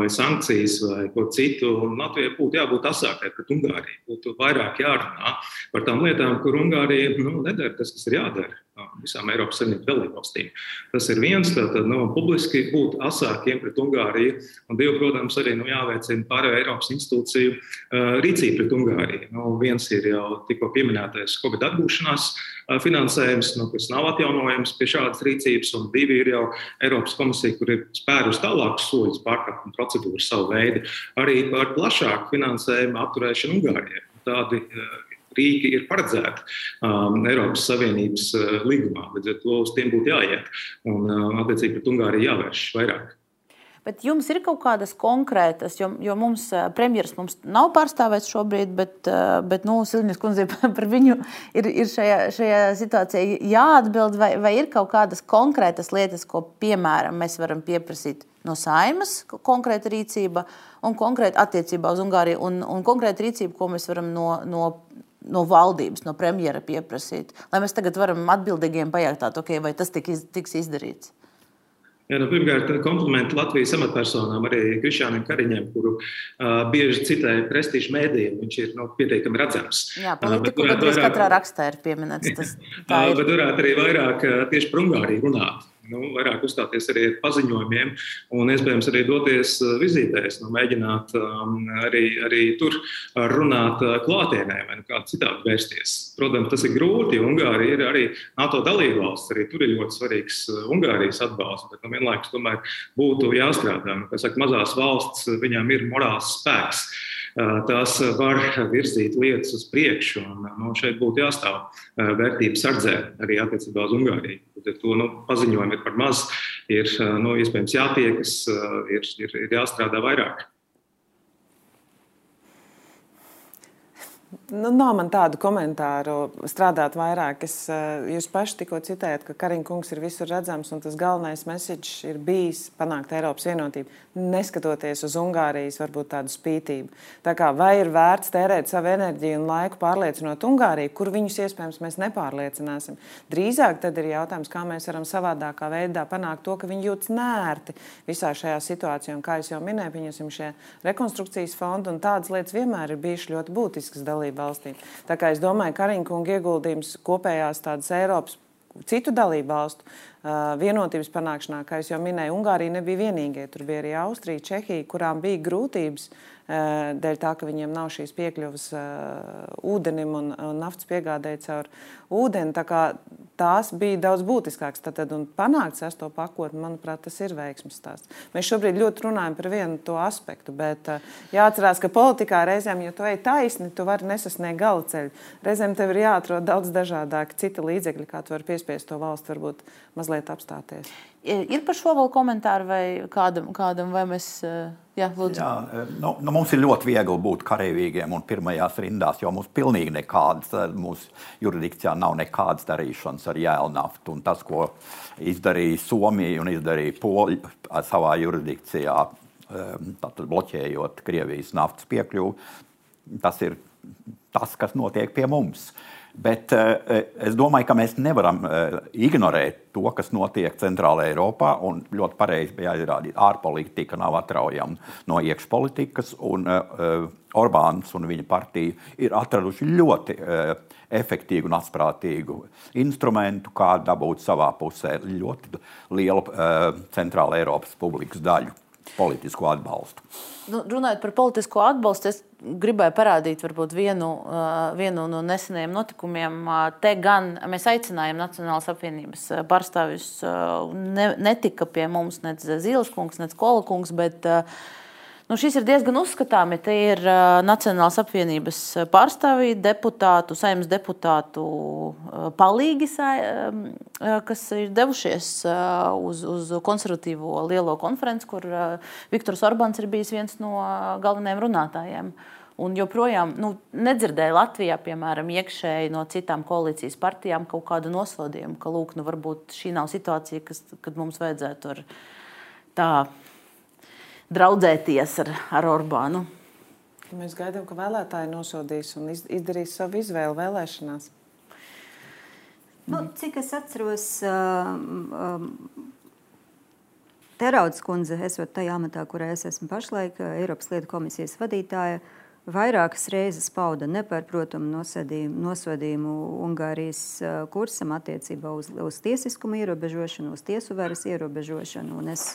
[SPEAKER 3] vai sankcijas vai ko citu. Latvijai būtu jābūt asākai pret Ungāriju. Būtu vairāk jārunā par tām lietām, kur Ungārija nu, nedara tas, kas ir jādara visām Eiropas Savienības dalībvalstīm. Tas ir viens, tātad no, publiski būt asākiem pret Ungāriju, un divi, protams, arī nu, jāveicina pārējo Eiropas institūciju uh, rīcība pret Ungāriju. Nu, viens ir jau tikko pieminētais Covid atgūšanās uh, finansējums, nu, kas nav atjaunojams pie šādas rīcības, un divi ir jau Eiropas komisija, kur ir spērus tālākus soļus pārkāpuma procedūru savu veidu, arī par plašāku finansējumu apturēšanu Ungārijai. Tādi uh, rīki ir paredzēti um, Eiropas Savienības uh, līgumā. Līdz ar to uz tiem būtu jāiet un, uh, attiecīgi, pret Ungāriju jāvērš vairāk.
[SPEAKER 1] Bet jums ir kaut kādas konkrētas, jo, jo mums uh, premjerministrs mums nav pārstāvēts šobrīd, bet, uh, bet nu, Silvijas kundze <laughs> par viņu ir, ir šajā, šajā situācijā jāatbild, vai, vai ir kaut kādas konkrētas lietas, ko piemēram mēs varam pieprasīt no saimas, konkrēta rīcība un konkrēta attiecībā uz Ungāriju, un, un konkrēta rīcība, ko mēs varam no, no no valdības, no premjera pieprasīt, lai mēs tagad varam atbildīgiem pajautāt, okay, vai tas tik tiks izdarīts?
[SPEAKER 3] Jā, nu, pirmkārt, komplimenti Latvijas amatpersonām, arī Krišānam Kariņam, kuru uh, bieži citēja prestižu mēdījiem. Viņš ir nu, pietiekami redzams.
[SPEAKER 1] Jā, politiku uh, vairāk, katrā rakstā ir pieminēts. Tas,
[SPEAKER 3] ir. Bet varētu arī vairāk tieši par Ungāriju runāt nu, vairāk uzstāties arī ar paziņojumiem, un iespējams arī doties uh, vizītēs, nu, mēģināt um, arī, arī tur runāt uh, klātienē vai nu kādā citādi vērsties. Protams, tas ir grūti, Ungārija ir arī NATO dalībvalsts, arī tur ir ļoti svarīgs uh, Ungārijas atbalsts, bet nu, vienlaikus tomēr būtu jāstrādā. Nu, saka, mazās valsts, viņām ir morāls spēks tās var virzīt lietas uz priekšu. Un, nu, šeit būtu jāstāv vērtības sardzē arī attiecībā uz Ungāriju. Tad to nu, paziņojumi ir par maz, ir nu, iespējams jātiekas, ir, ir, ir jāstrādā vairāk.
[SPEAKER 5] nu, nav man tādu komentāru strādāt vairāk. Es, jūs paši tikko citējat, ka Kariņkungs ir visur redzams un tas galvenais message ir bijis panākt Eiropas vienotību, neskatoties uz Ungārijas varbūt tādu spītību. Tā kā vai ir vērts tērēt savu enerģiju un laiku pārliecinot Ungāriju, kur viņus iespējams mēs nepārliecināsim. Drīzāk tad ir jautājums, kā mēs varam savādākā veidā panākt to, ka viņi jūtas nērti visā šajā situācijā. Un, kā jau minēju, pieņemsim šie rekonstrukcijas fondi un tādas lietas vienmēr ir bijušas ļoti būtiskas dalību valstīm. Tā kā es domāju, ka Kariņkunga ieguldījums kopējās tādas Eiropas citu dalību valstu uh, vienotības panākšanā, kā jau minēju, Ungārija nebija vienīgie. Tur bija arī Austrija, Čehija, kurām bija grūtības uh, dēļ tā, ka viņiem nav šīs piekļuvas ūdenim un, un naftas piegādēji caur ūdeni. Tā tās bija daudz būtiskākas. Tad, un panākt sesto pakotni, manuprāt, tas ir veiksmes stāsts. Mēs šobrīd ļoti runājam par vienu to aspektu, bet jāatcerās, ka politikā reizēm, ja tu ej taisni, tu vari nesasniegt gala ceļu. Reizēm tev ir jāatrod daudz dažādāki citi līdzekļi, kā tu vari piespiest to valstu varbūt mazliet apstāties.
[SPEAKER 1] Ir par šo vēl komentāru vai kādam, kādam vai mēs. Jā, lūdzu.
[SPEAKER 7] Jā, nu, nu, mums ir ļoti viegli būt karavīgiem un pirmajās rindās, jo mums pilnīgi nekādas, mūsu jurisdikcijā nav nekādas darīšanas ar jēlnaftu. Un tas, ko izdarīja Somija un izdarīja Polija savā jurisdikcijā, tātad bloķējot Krievijas naftas piekļuvi, tas ir tas, kas notiek pie mums. Uh, Bet uh, es domāju, ka mēs nevaram uh, ignorēt to, kas notiek Centrālā Eiropā. Ļoti pareizi bija jāizrāda, ka ārpolitika nav atraujama no iekšpolitikas. Un, uh, Orbāns un viņa partija ir atraduši ļoti uh, efektīvu un atprātīgu instrumentu, kā dabūt savā pusē ļoti lielu uh, Centrālā Eiropas publikas daļu politisku atbalstu.
[SPEAKER 1] Nu, runājot par politisko atbalstu, es gribēju parādīt varbūt, vienu, vienu no nesenajiem notikumiem. Te gan mēs aicinājām Nacionālās apvienības pārstāvjus, ne, netika pie mums nec Zīles kungs, nec Kola kungs, bet uh, Nu, šis ir diezgan uzskatāmi. Te ir uh, Nacionālās apvienības pārstāvji, deputātu, saimnes deputātu uh, palīgi, uh, kas ir devušies uh, uz, uz konservatīvo lielo konferenci, kur uh, Viktors Orbāns ir bijis viens no galvenajiem runātājiem. Un joprojām nu, nedzirdēju Latvijā, piemēram, iekšēji no citām koalīcijas partijām kaut kādu nosodījumu, ka lūk, nu, varbūt šī nav situācija, kas, kad mums vajadzētu ar tā draudzēties ar, ar Orbānu.
[SPEAKER 5] Mēs gaidām, ka vēlētāji nosodīs un izdarīs savu izvēli vēlēšanās.
[SPEAKER 6] Nu, cik es atceros, um, um, Teraudas kundze, esot tajā amatā, kurā es esmu pašlaik, Eiropas lietu komisijas vadītāja, uh, vairākas reizes pauda nepārprotamu nosodījumu Ungārijas kursam attiecībā uz, uz tiesiskumu ierobežošanu, uz tiesu varas ierobežošanu. Un es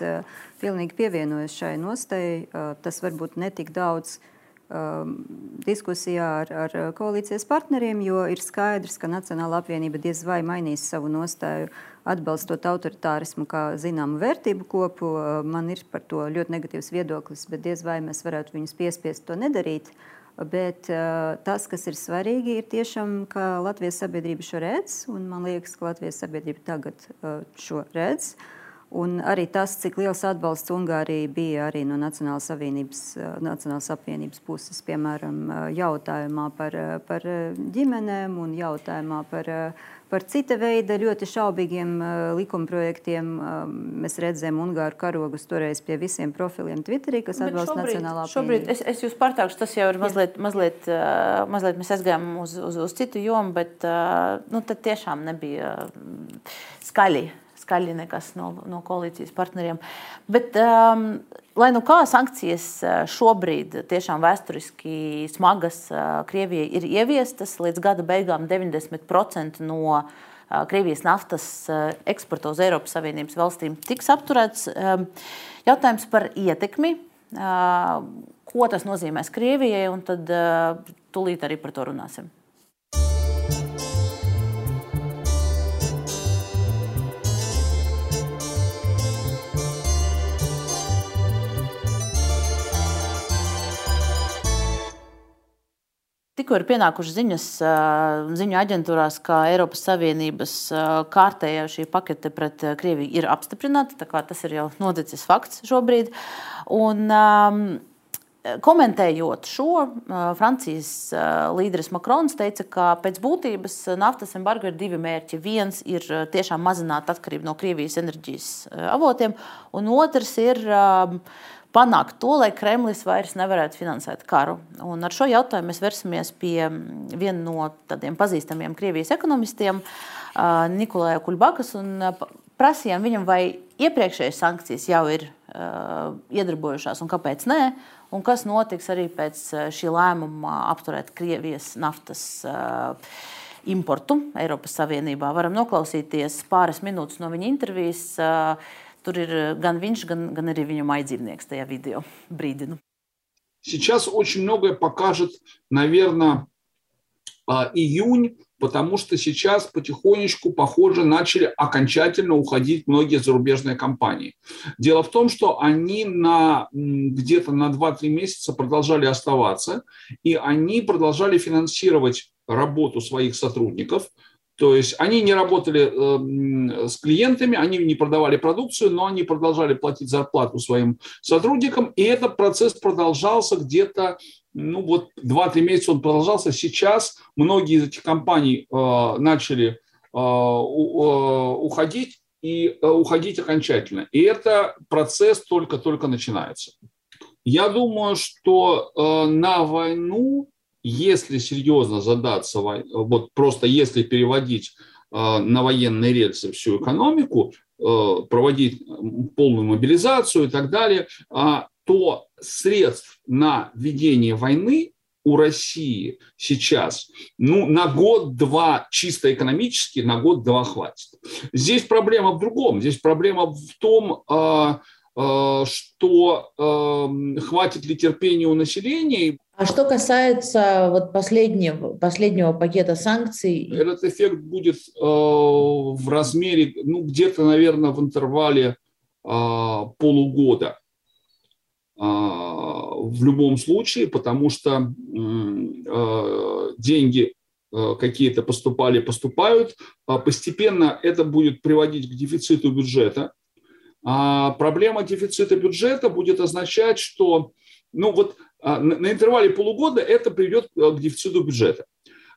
[SPEAKER 6] pilnīgi pievienojos šai nostai. Tas varbūt netik daudz diskusijā ar, ar koalīcijas partneriem, jo ir skaidrs, ka Nacionāla apvienība diez vai mainīs savu nostāju atbalstot autoritārismu kā zināmu vērtību kopu. Man ir par to ļoti negatīvs viedoklis, bet diez vai mēs varētu viņus piespiest to nedarīt. Bet uh, tas, kas ir svarīgi, ir tiešām, ka Latvijas sabiedrība šo redz, un man liekas, ka Latvijas sabiedrība tagad uh, šo redz. Un arī tas, cik liels atbalsts Ungārijai bija arī no Nacionālās, Nacionālās apvienības puses, piemēram, jautājumā par, par ģimenēm un jautājumā par Par cita veida ļoti šaubīgiem likumprojektiem mēs redzējām Ungāru karogus toreiz pie visiem profiliem Twitterī, kas atbalsta Nacionālā apvienību.
[SPEAKER 1] Šobrīd es, es jūs pārtākšu, tas jau ir mazliet, mazliet, mazliet mēs aizgājām uz, uz, uz citu jomu, bet nu, tad tiešām nebija skaļi skaļi nekas no, no koalīcijas partneriem. Bet, um, lai nu kā sankcijas uh, šobrīd tiešām vēsturiski smagas uh, Krievijai ir ieviestas, līdz gada beigām 90% no uh, Krievijas naftas eksporta uz Eiropas Savienības valstīm tiks apturēts. Um, jautājums par ietekmi, ko tas nozīmēs Krievijai, un tad tūlīt arī par to runāsim. Tikko ir pienākušas ziņas ziņu aģentūrās, ka Eiropas Savienības kārtējā šī pakete pret Krieviju ir apstiprināta. Tas ir jau noticis fakts šobrīd. Un, um, Komentējot šo, Francijas līderis Makrons teica, ka pēc būtības naftas embargo ir divi mērķi. Viens ir tiešām mazināt atkarību no Krievijas enerģijas avotiem, un otrs ir panākt to, lai Kremlis vairs nevarētu finansēt karu. Un ar šo jautājumu mēs versimies pie viena no tādiem pazīstamiem Krievijas ekonomistiem, Nikolai Kulbakas, un prasījām viņam, vai iepriekšējās sankcijas jau ir uh, iedarbojušās un kāpēc nē, un kas notiks arī pēc šī lēmuma apturēt Krievijas naftas uh, importu Eiropas Savienībā. Varam noklausīties pāris minūtes no viņa intervijas. Uh, tur ir gan viņš, gan, gan arī viņa maidzīvnieks tajā video brīdinu.
[SPEAKER 8] Сейчас очень многое покажет, наверное, июнь потому что сейчас потихонечку, похоже, начали окончательно уходить многие зарубежные компании. Дело в том, что они на, где-то на 2-3 месяца продолжали оставаться, и они продолжали финансировать работу своих сотрудников, то есть они не работали э, с клиентами, они не продавали продукцию, но они продолжали платить зарплату своим сотрудникам, и этот процесс продолжался где-то ну вот 2-3 месяца он продолжался. Сейчас многие из этих компаний э, начали э, уходить и э, уходить окончательно. И это процесс только-только начинается. Я думаю, что э, на войну, если серьезно задаться, вот просто если переводить э, на военные рельсы всю экономику, э, проводить полную мобилизацию и так далее, а то средств на ведение войны у России сейчас, ну, на год-два чисто экономически, на год-два хватит. Здесь проблема в другом. Здесь проблема в том, э, э, что э, хватит ли терпения у населения.
[SPEAKER 1] А что касается вот последнего, последнего пакета санкций?
[SPEAKER 8] Этот эффект будет э, в размере, ну, где-то, наверное, в интервале э, полугода. А, в любом случае, потому что а, деньги а, какие-то поступали, поступают. Постепенно это будет приводить к дефициту бюджета. А проблема дефицита бюджета будет означать, что ну вот, на интервале полугода это приведет к дефициту бюджета.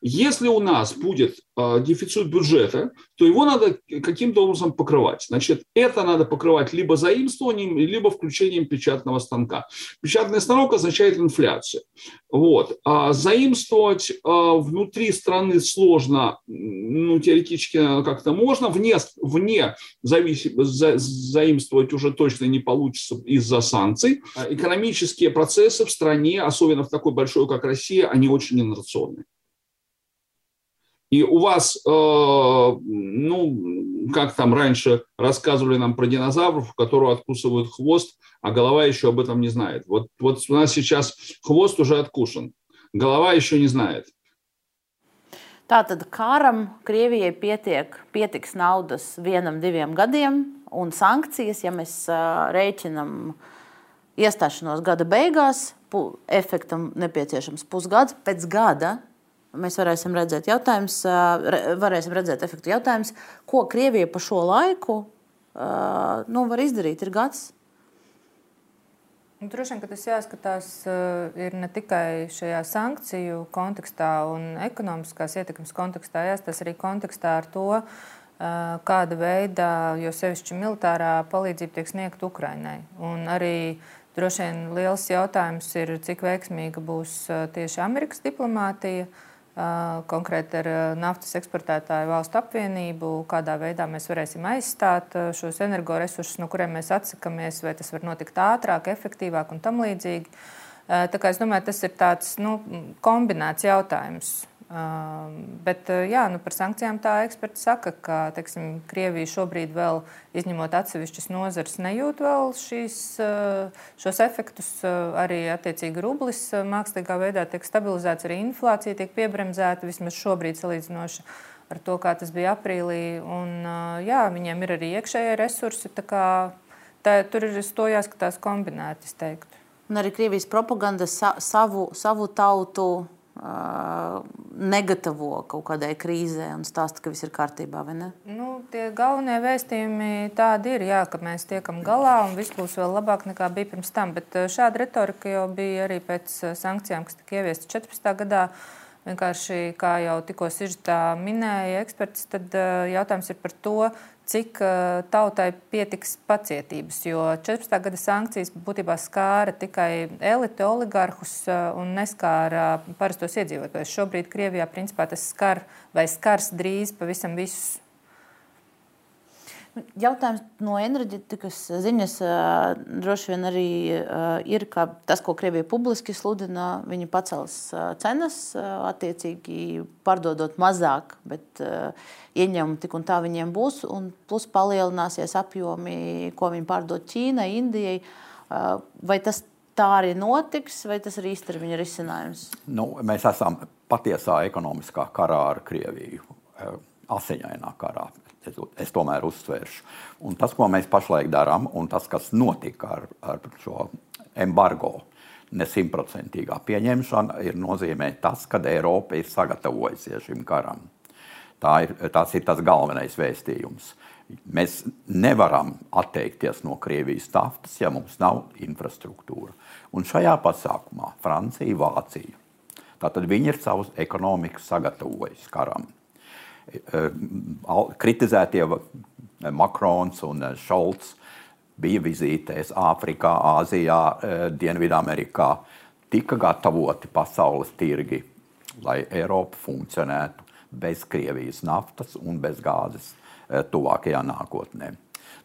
[SPEAKER 8] Если у нас будет э, дефицит бюджета, то его надо каким-то образом покрывать. Значит, это надо покрывать либо заимствованием, либо включением печатного станка. Печатный станок означает инфляцию. Вот. А заимствовать э, внутри страны сложно, ну, теоретически как-то можно, вне, вне завис... за, заимствовать уже точно не получится из-за санкций. А экономические процессы в стране, особенно в такой большой, как Россия, они очень инерционные. И у вас, э, ну, как там раньше рассказывали нам про динозавров, у которого откусывают хвост, а голова еще об этом не знает. Вот, вот у нас сейчас хвост уже откушен, голова еще не знает.
[SPEAKER 1] Tātad karam Krievijai pietiek, pietiks naudas vienam, diviem gadiem, un sankcijas, ja mēs uh, rēķinam iestāšanos gada beigās, pu, efektam nepieciešams pusgads, pēc gada mēs varēsim redzēt, jautājums, varēsim redzēt efektu jautājums, ko Krievija pa šo laiku nu, var izdarīt, ir gads.
[SPEAKER 4] Nu, droši vien, ka tas jāskatās ir ne tikai šajā sankciju kontekstā un ekonomiskās ietekmes kontekstā, jāskatās arī kontekstā ar to, kāda veida, jo sevišķi militārā palīdzība tiek sniegta Ukrainai. Un arī droši vien liels jautājums ir, cik veiksmīga būs tieši Amerikas diplomātija. Uh, konkrēti ar naftas eksportētāju valstu apvienību, kādā veidā mēs varēsim aizstāt šos energoresursus, no kuriem mēs atsakāmies, vai tas var notikt ātrāk, efektīvāk un tam līdzīgi. Tā kā es domāju, tas ir tāds nu, kombinēts jautājums. Bet jā, nu par sankcijām tā eksperti saka, ka teiksim, Krievija šobrīd vēl, izņemot atsevišķas nozares, nejūt vēl šīs, šos efektus. Arī attiecīgi rublis mākslīgā veidā tiek stabilizēts, arī inflācija tiek piebremzēta vismaz šobrīd salīdzinoši ar to, kā tas bija aprīlī. Un, jā, viņiem ir arī iekšējie resursi. Kā, tā, tur ir to jāskatās kombinēti, es teiktu.
[SPEAKER 1] Un arī Krievijas propaganda sa savu, savu tautu negatavo kaut kādai krīzē un stāsta, ka viss ir kārtībā.
[SPEAKER 4] Nu, tie galvenie vēstījumi tādi ir, jā, ka mēs tiekam galā un viss būs vēl labāk nekā bija pirms tam. Bet šāda retorika jau bija arī pēc sankcijām, kas tika ieviestas 14. gadā. Vienkārši, kā jau tikko minēja eksperts, tad jautājums ir par to, cik tautai pietiks pacietības. Jo 14. gada sankcijas būtībā skāra tikai elite, oligarhus un neskāra parastos iedzīvotājus. Šobrīd Krievijā principā tas skar vai skars drīz pavisam visus.
[SPEAKER 1] Jautājums no enerģetikas ziņas droši vien arī ir, ka tas, ko Krievija publiski sludina, viņi pacels cenas, attiecīgi pārdodot mazāk, bet uh, ieņēmumi tik un tā viņiem būs, un plus palielināsies apjomi, ko viņi pārdod Ķīnai, Indijai. Vai tas tā arī notiks, vai tas ir īstermiņa risinājums?
[SPEAKER 7] Nu, mēs esam patiesā ekonomiskā karā ar Krieviju, asiņainā karā. Es, es tomēr uzsvēršu. Un tas, ko mēs pašlaik darām, un tas, kas notika ar, ar šo embargo, nesimtprocentīgā pieņemšana, ir nozīmē tas, ka Eiropa ir sagatavojusies šim karam. Tā ir, tas ir tas galvenais vēstījums. Mēs nevaram atteikties no Krievijas naftas, ja mums nav infrastruktūra. Un šajā pasākumā Francija, Vācija, tātad viņi ir savus ekonomikas sagatavojuši karam. E, e, kritizētie Makrons un Šolts bija vizītēs Āfrikā, Āzijā, e, Dienvidamerikā. Tika gatavoti pasaules tirgi, lai Eiropa funkcionētu bez Krievijas naftas un bez gāzes eh, tuvākajā nākotnē.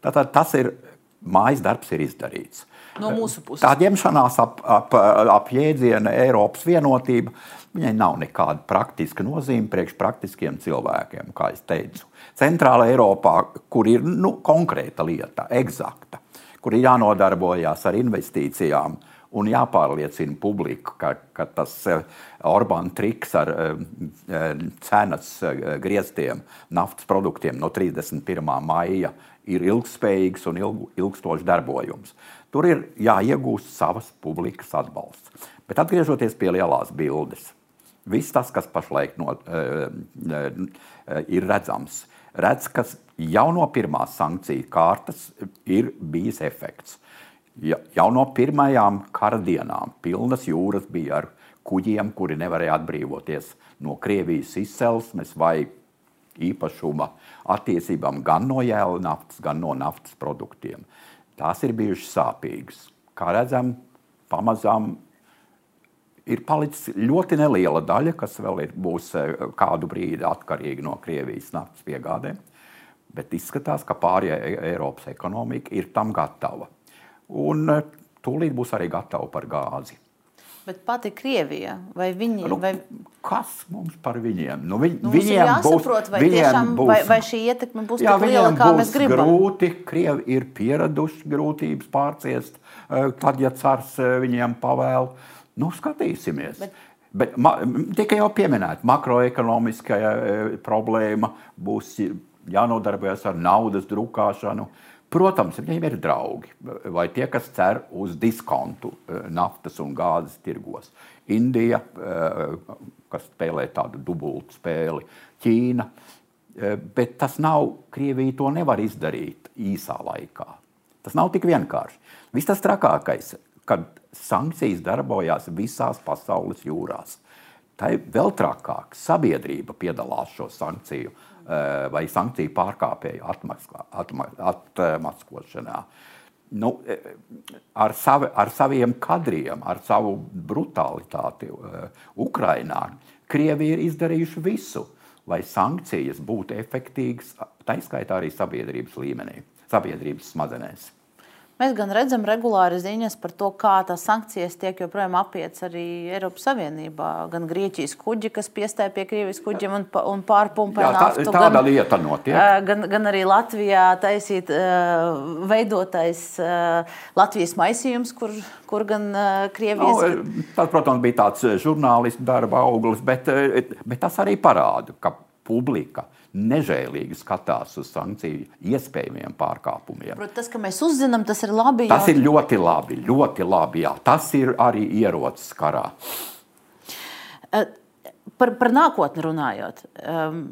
[SPEAKER 7] Tātad tas ir mājas darbs, ir izdarīts.
[SPEAKER 1] No mūsu puses.
[SPEAKER 7] Tā ņemšanās ap, ap, ap jēdzienu Eiropas vienotība. Viņai nav nekāda praktiska nozīme priekš praktiskiem cilvēkiem, kā jau teicu. Centrāla Eiropā, kur ir nu, konkrēta lieta, eksakta, kur ir jānodarbojas ar investīcijām, un jāpārliecina publiku, ka, ka tas eh, Orbāna triks ar eh, eh, cenas grieztiem naftas produktiem no 31. maija ir ilgspējīgs un ilg, ilgstošs darbojums. Tur ir jāiegūst savas publikas atbalsts. Bet atgriežoties pie lielās bildes, viss tas, kas pašlaik no, ir redzams, redz, ka jau no pirmās sankciju kārtas ir bijis efekts ja, jau no pirmajām kara dienām pilnas jūras bija ar kuģiem, kuri nevarēja atbrīvoties no Krievijas izcelsmes vai īpašuma attiecībām gan no jēla naftas, gan no naftas produktiem. Tās ir bijušas sāpīgas. Kā redzam, pamazām ir palicis ļoti neliela daļa, kas vēl ir, būs eh, kādu brīdi atkarīga no Krievijas naftas piegādēm. Bet izskatās, ka pārējā Eiropas ekonomika ir tam gatava un eh, tūlīt būs arī gatava par gāzi.
[SPEAKER 1] Bet pati Krievija, vai viņi?
[SPEAKER 7] Nu,
[SPEAKER 1] vai...
[SPEAKER 7] Kas mums par viņiem? Nu, viņ,
[SPEAKER 1] nu,
[SPEAKER 7] viņiem
[SPEAKER 1] jāsaprot,
[SPEAKER 7] būs,
[SPEAKER 1] vai, tiešām, būs, vai, vai šī ietekme būs jā, tik liela, kā mēs gribam.
[SPEAKER 7] Grūti, Krievi ir pieraduši grūtības pārciest, eh, tad, ja cars eh, viņiem pavēl. Nu, skatīsimies. Bet... Bet ma, tikai jau pieminēt, makroekonomiskā problēma būs jānodarbojas ar naudas drukāšanu. Uh, Protams, viņiem ir draugi, vai tie, kas cer uz diskontu eh, naftas un gāzes tirgos. Indija, eh, kas spēlē tādu dubultu spēli, Ķīna, eh, bet tas nav, Krievija to nevar izdarīt īsā laikā. Tas nav tik vienkārši. Viss tas trakākais, kad sankcijas darbojās visās pasaules jūrās. Tā ir vēl trakāk. Sabiedrība piedalās šo sankciju vai sankciju pārkāpēju atmaskošanā. Nu, eh, ar, savi, ar saviem kadriem, ar savu brutalitāti uh, Ukrainā, Krievija ir izdarījuši visu, lai sankcijas būtu efektīgas, tā izskaitā arī sabiedrības līmenī, sabiedrības smadzenēs.
[SPEAKER 1] Mēs gan redzam regulāri ziņas par to, kā tās sankcijas tiek joprojām apietas arī Eiropas Savienībā. Gan Grieķijas kuģi, kas piestāja pie Krievijas kuģiem un, un pārpumpē Jā,
[SPEAKER 7] naftu. Tā, tāda gan, lieta notiek.
[SPEAKER 1] Gan, gan arī Latvijā taisīt veidotais Latvijas maisījums, kur, kur gan Krievijas.
[SPEAKER 7] Nu, tas, protams, bija tāds žurnālistu darba auglis, bet, bet tas arī parāda, ka publika nežēlīgi skatās uz sankciju iespējamiem pārkāpumiem.
[SPEAKER 1] Protams, tas, ka mēs uzzinām, tas ir labi.
[SPEAKER 7] Tas jau... ir ļoti labi, ļoti labi. Jā. Tas ir arī ierocis karā.
[SPEAKER 1] Par, par nākotni runājot. Um,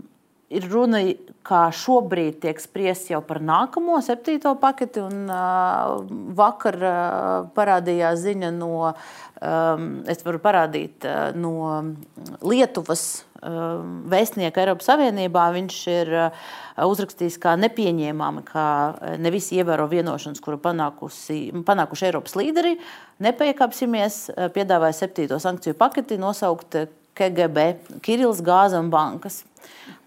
[SPEAKER 1] ir runa, kā šobrīd tiek spriests jau par nākamo septīto paketi. Un, uh, vakar uh, parādījās ziņa no, um, es varu parādīt, uh, no Lietuvas uh, vēstnieka Eiropas Savienībā. Viņš ir uh, uzrakstījis, kā nepieņēmami, ka ne visi ievēro vienošanos, kuru panākuši Eiropas līderi. Nepiekāpsimies, piedāvāja septīto sankciju paketi nosaukt KGB, Kirillis, Gāza un Bankas.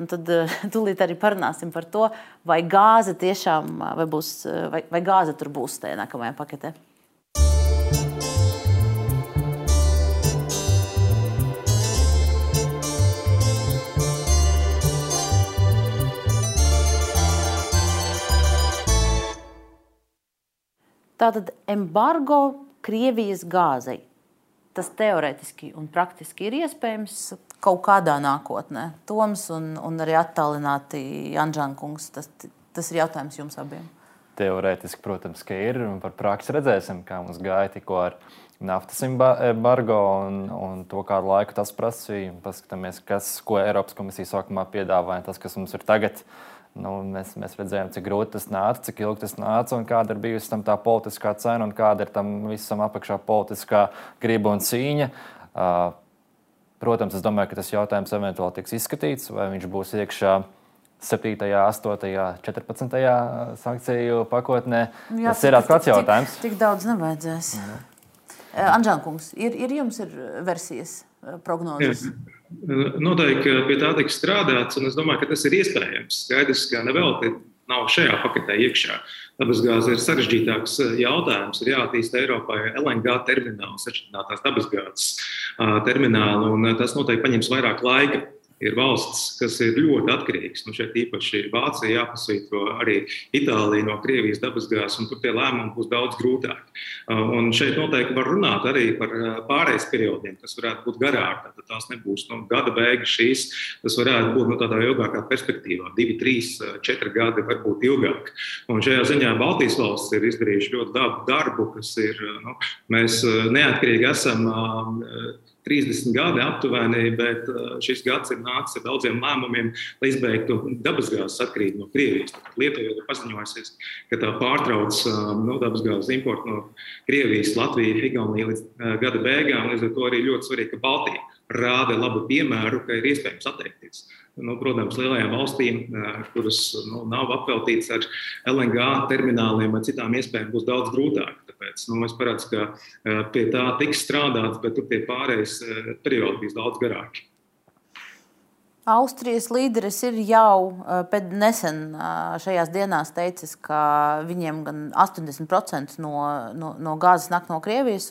[SPEAKER 1] Un tad <laughs> tūlīt arī parunāsim par to, vai gāze tiešām, vai, būs, vai, vai gāze tur būs tajā nākamajā paketē. Tātad embargo Krievijas gāzei. Tas teorētiski un praktiski ir iespējams kaut kādā nākotnē. Toms un, un arī attālināti Janžankungs. Tas, tas ir jautājums jums abiem.
[SPEAKER 2] Teorētiski, protams, ka ir. Un par praksi redzēsim, kā mums gāja tikko ar naftas embargo un, un to, kādu laiku tas prasīja. Paskatāmies, kas, ko Eiropas komisija sākumā piedāvāja, tas, kas mums ir tagad. Nu, mēs, mēs redzējām, cik grūti tas nāca, cik ilgi tas nāca, un kāda ir bijusi tam tā politiskā cena, un kāda ir tam visam apakšā politiskā griba un cīņa. Uh, Protams, es domāju, ka tas jautājums eventuāli tiks izskatīts, vai viņš būs iekšā 7, 8, 14 sankciju pakotnē. Jā, tas ir atklāts jautājums.
[SPEAKER 1] Tik, tik daudz nevajadzēs. Mhm. Anžēlkungs, ir, ir jums ir versijas prognozes?
[SPEAKER 3] Jā. <laughs> Noteikti pie tā tiks strādāts, un es domāju, ka tas ir iespējams. Skaidrs, ka nevelti nav šajā paketē iekšā. Dabasgāze ir sarežģītāks eh, jautājums. Ir jāattīsta Eiropai LNG termināls, sašķidrinātās dabasgāzes termināli, un tas noteikti paņems vairāk laika ir valsts, kas ir ļoti atkarīgas. Nu, šeit īpaši Vācija jāpasvītro arī Itālija no Krievijas dabasgāzes, un tur tie lēmumi būs daudz grūtāki. Uh, un šeit noteikti var runāt arī par uh, pārējais periodiem, kas varētu būt garāki. Tad tās nebūs nu, gada beigas šīs, tas varētu būt nu, tādā ilgākā perspektīvā, divi, trīs, uh, četri gadi, varbūt ilgāk. Un šajā ziņā Baltijas valsts ir izdarījuši ļoti dabu darbu, kas ir, nu, mēs neatkarīgi esam 30 gadi aptuveni, bet uh, šis gads ir nācis ar daudziem lēmumiem, lai izbeigtu dabasgāzes atkarību no Krievijas. Lietuva jau ir paziņojusies, ka tā pārtrauc uh, no dabasgāzes importu no Krievijas, Latvijas, Igaunijas līdz uh, gada beigām. Līdz ar to arī ļoti svarīgi, ka Baltija rāda labu piemēru, ka ir iespējams atteikties. Nu, protams, lielajām valstīm, kuras nu, nav apveltītas ar LNG termināliem vai citām iespējām, būs daudz grūtāk. Tāpēc nu, es paredzu, ka eh, pie tā tiks strādāts, bet tur tie pārējais eh, periodi būs daudz garāki.
[SPEAKER 1] Austrijas līderis ir jau eh, nesen šajās dienās teicis, ka viņiem gan 80% no, no, no gāzes nāk no Krievijas.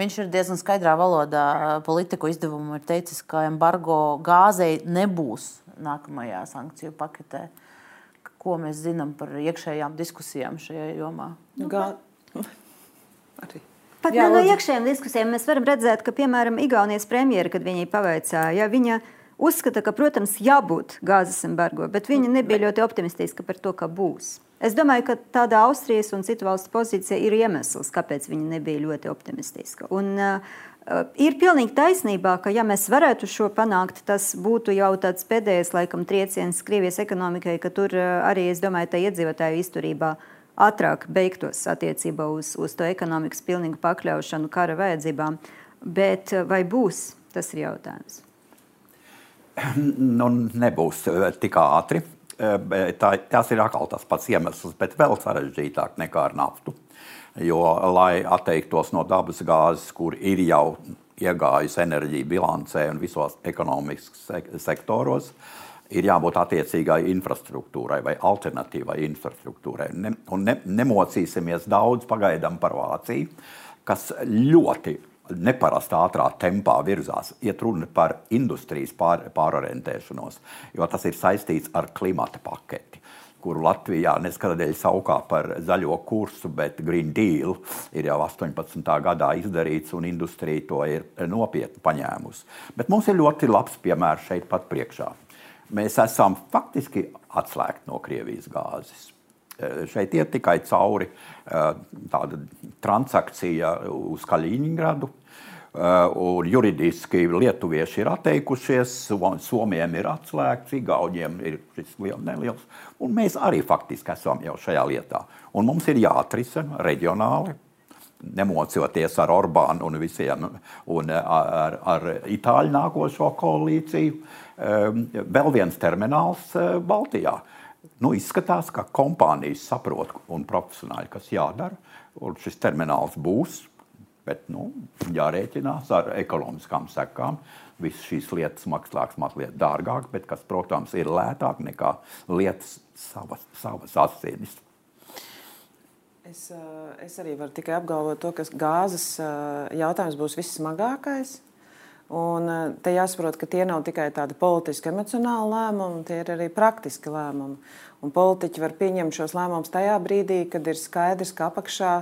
[SPEAKER 1] Viņš ir diezgan skaidrā valodā politiku izdevumu ir teicis, ka embargo gāzei nebūs nākamajā sankciju paketē. Ko mēs zinām par iekšējām diskusijām šajā jomā?
[SPEAKER 5] Nu, Gā...
[SPEAKER 6] Arī. Pat Jā, no iekšējām diskusijām mēs varam redzēt, ka, piemēram, Igaunijas premjera, kad viņai pavaicāja, viņa uzskata, ka, protams, jābūt gāzes embargo, bet viņa nebija ļoti optimistiska par to, ka būs. Es domāju, ka tāda Austrijas un citu valstu pozīcija ir iemesls, kāpēc viņa nebija ļoti optimistiska. Un, uh, Ir pilnīgi taisnībā, ka, ja mēs varētu šo panākt, tas būtu jau tāds pēdējais, laikam, trieciens Krievijas ekonomikai, ka tur arī, es domāju, tā iedzīvotāju izturībā uh, ātrāk beigtos attiecībā uz, uz to ekonomikas pilnīgu pakļaušanu kara vajadzībām. Bet eh, vai būs, tas ir jautājums.
[SPEAKER 7] Nu, nebūs eh, tik ātri. Eh, tā, tas ir atkal tas pats iemesls, bet vēl sarežģītāk nekā ar naftu. Jo, lai atteiktos no dabas gāzes, kur ir jau iegājusi enerģija bilancē un visos ekonomikas sektoros, ir jābūt attiecīgai infrastruktūrai vai alternatīvai infrastruktūrai. Ne, un ne, nemocīsimies daudz pagaidām par Vāciju, kas ļoti neparastā ātrā tempā virzās. Iet runa par industrijas pār, pārorientēšanos, jo tas ir saistīts ar klimata paketi. Kuru Latvijā neskatoties saukā par zaļo kursu, bet Green Deal ir jau 18. gadā izdarīts, un industrija to ir nopietni paņēmusi. Bet mums ir ļoti labs piemērs šeit pat priekšā mēs esam faktiski atslēgti no Krievijas gāzes. E, šeit ir tikai cauri e, tāda transakcija uz Kaļiņģeradu. Un juridiski lietuvieši ir atteikušies, somiem ir atslēgts, igauniem ir šis liels, neliels. Un mēs arī faktiski esam jau šajā lietā. Un mums ir jāatrisina reģionāli, nemocoties ar Orbānu un visiem, un ar, ar Itāļu nākošo koalīciju, vēl viens termināls Baltijā. Nu, izskatās, ka kompānijas saprot un profesionāļi, kas jādara, un šis termināls būs. Bet nu, jārēķinās ar ekonomiskām sekām. Visas šīs lietas maksās mazliet dārgāk, bet kas, protams, ir lētāk nekā lietas savas, savas asinis.
[SPEAKER 5] Es, es arī varu tikai apgalvot to, ka gāzes jautājums būs vissmagākais. Un te jāsaprot, ka tie nav tikai tādi politiski, emocionāli lēmumi, tie ir arī praktiski lēmumi. Un politiķi var pieņemt šos lēmumus tajā brīdī, kad ir skaidrs, ka apakšā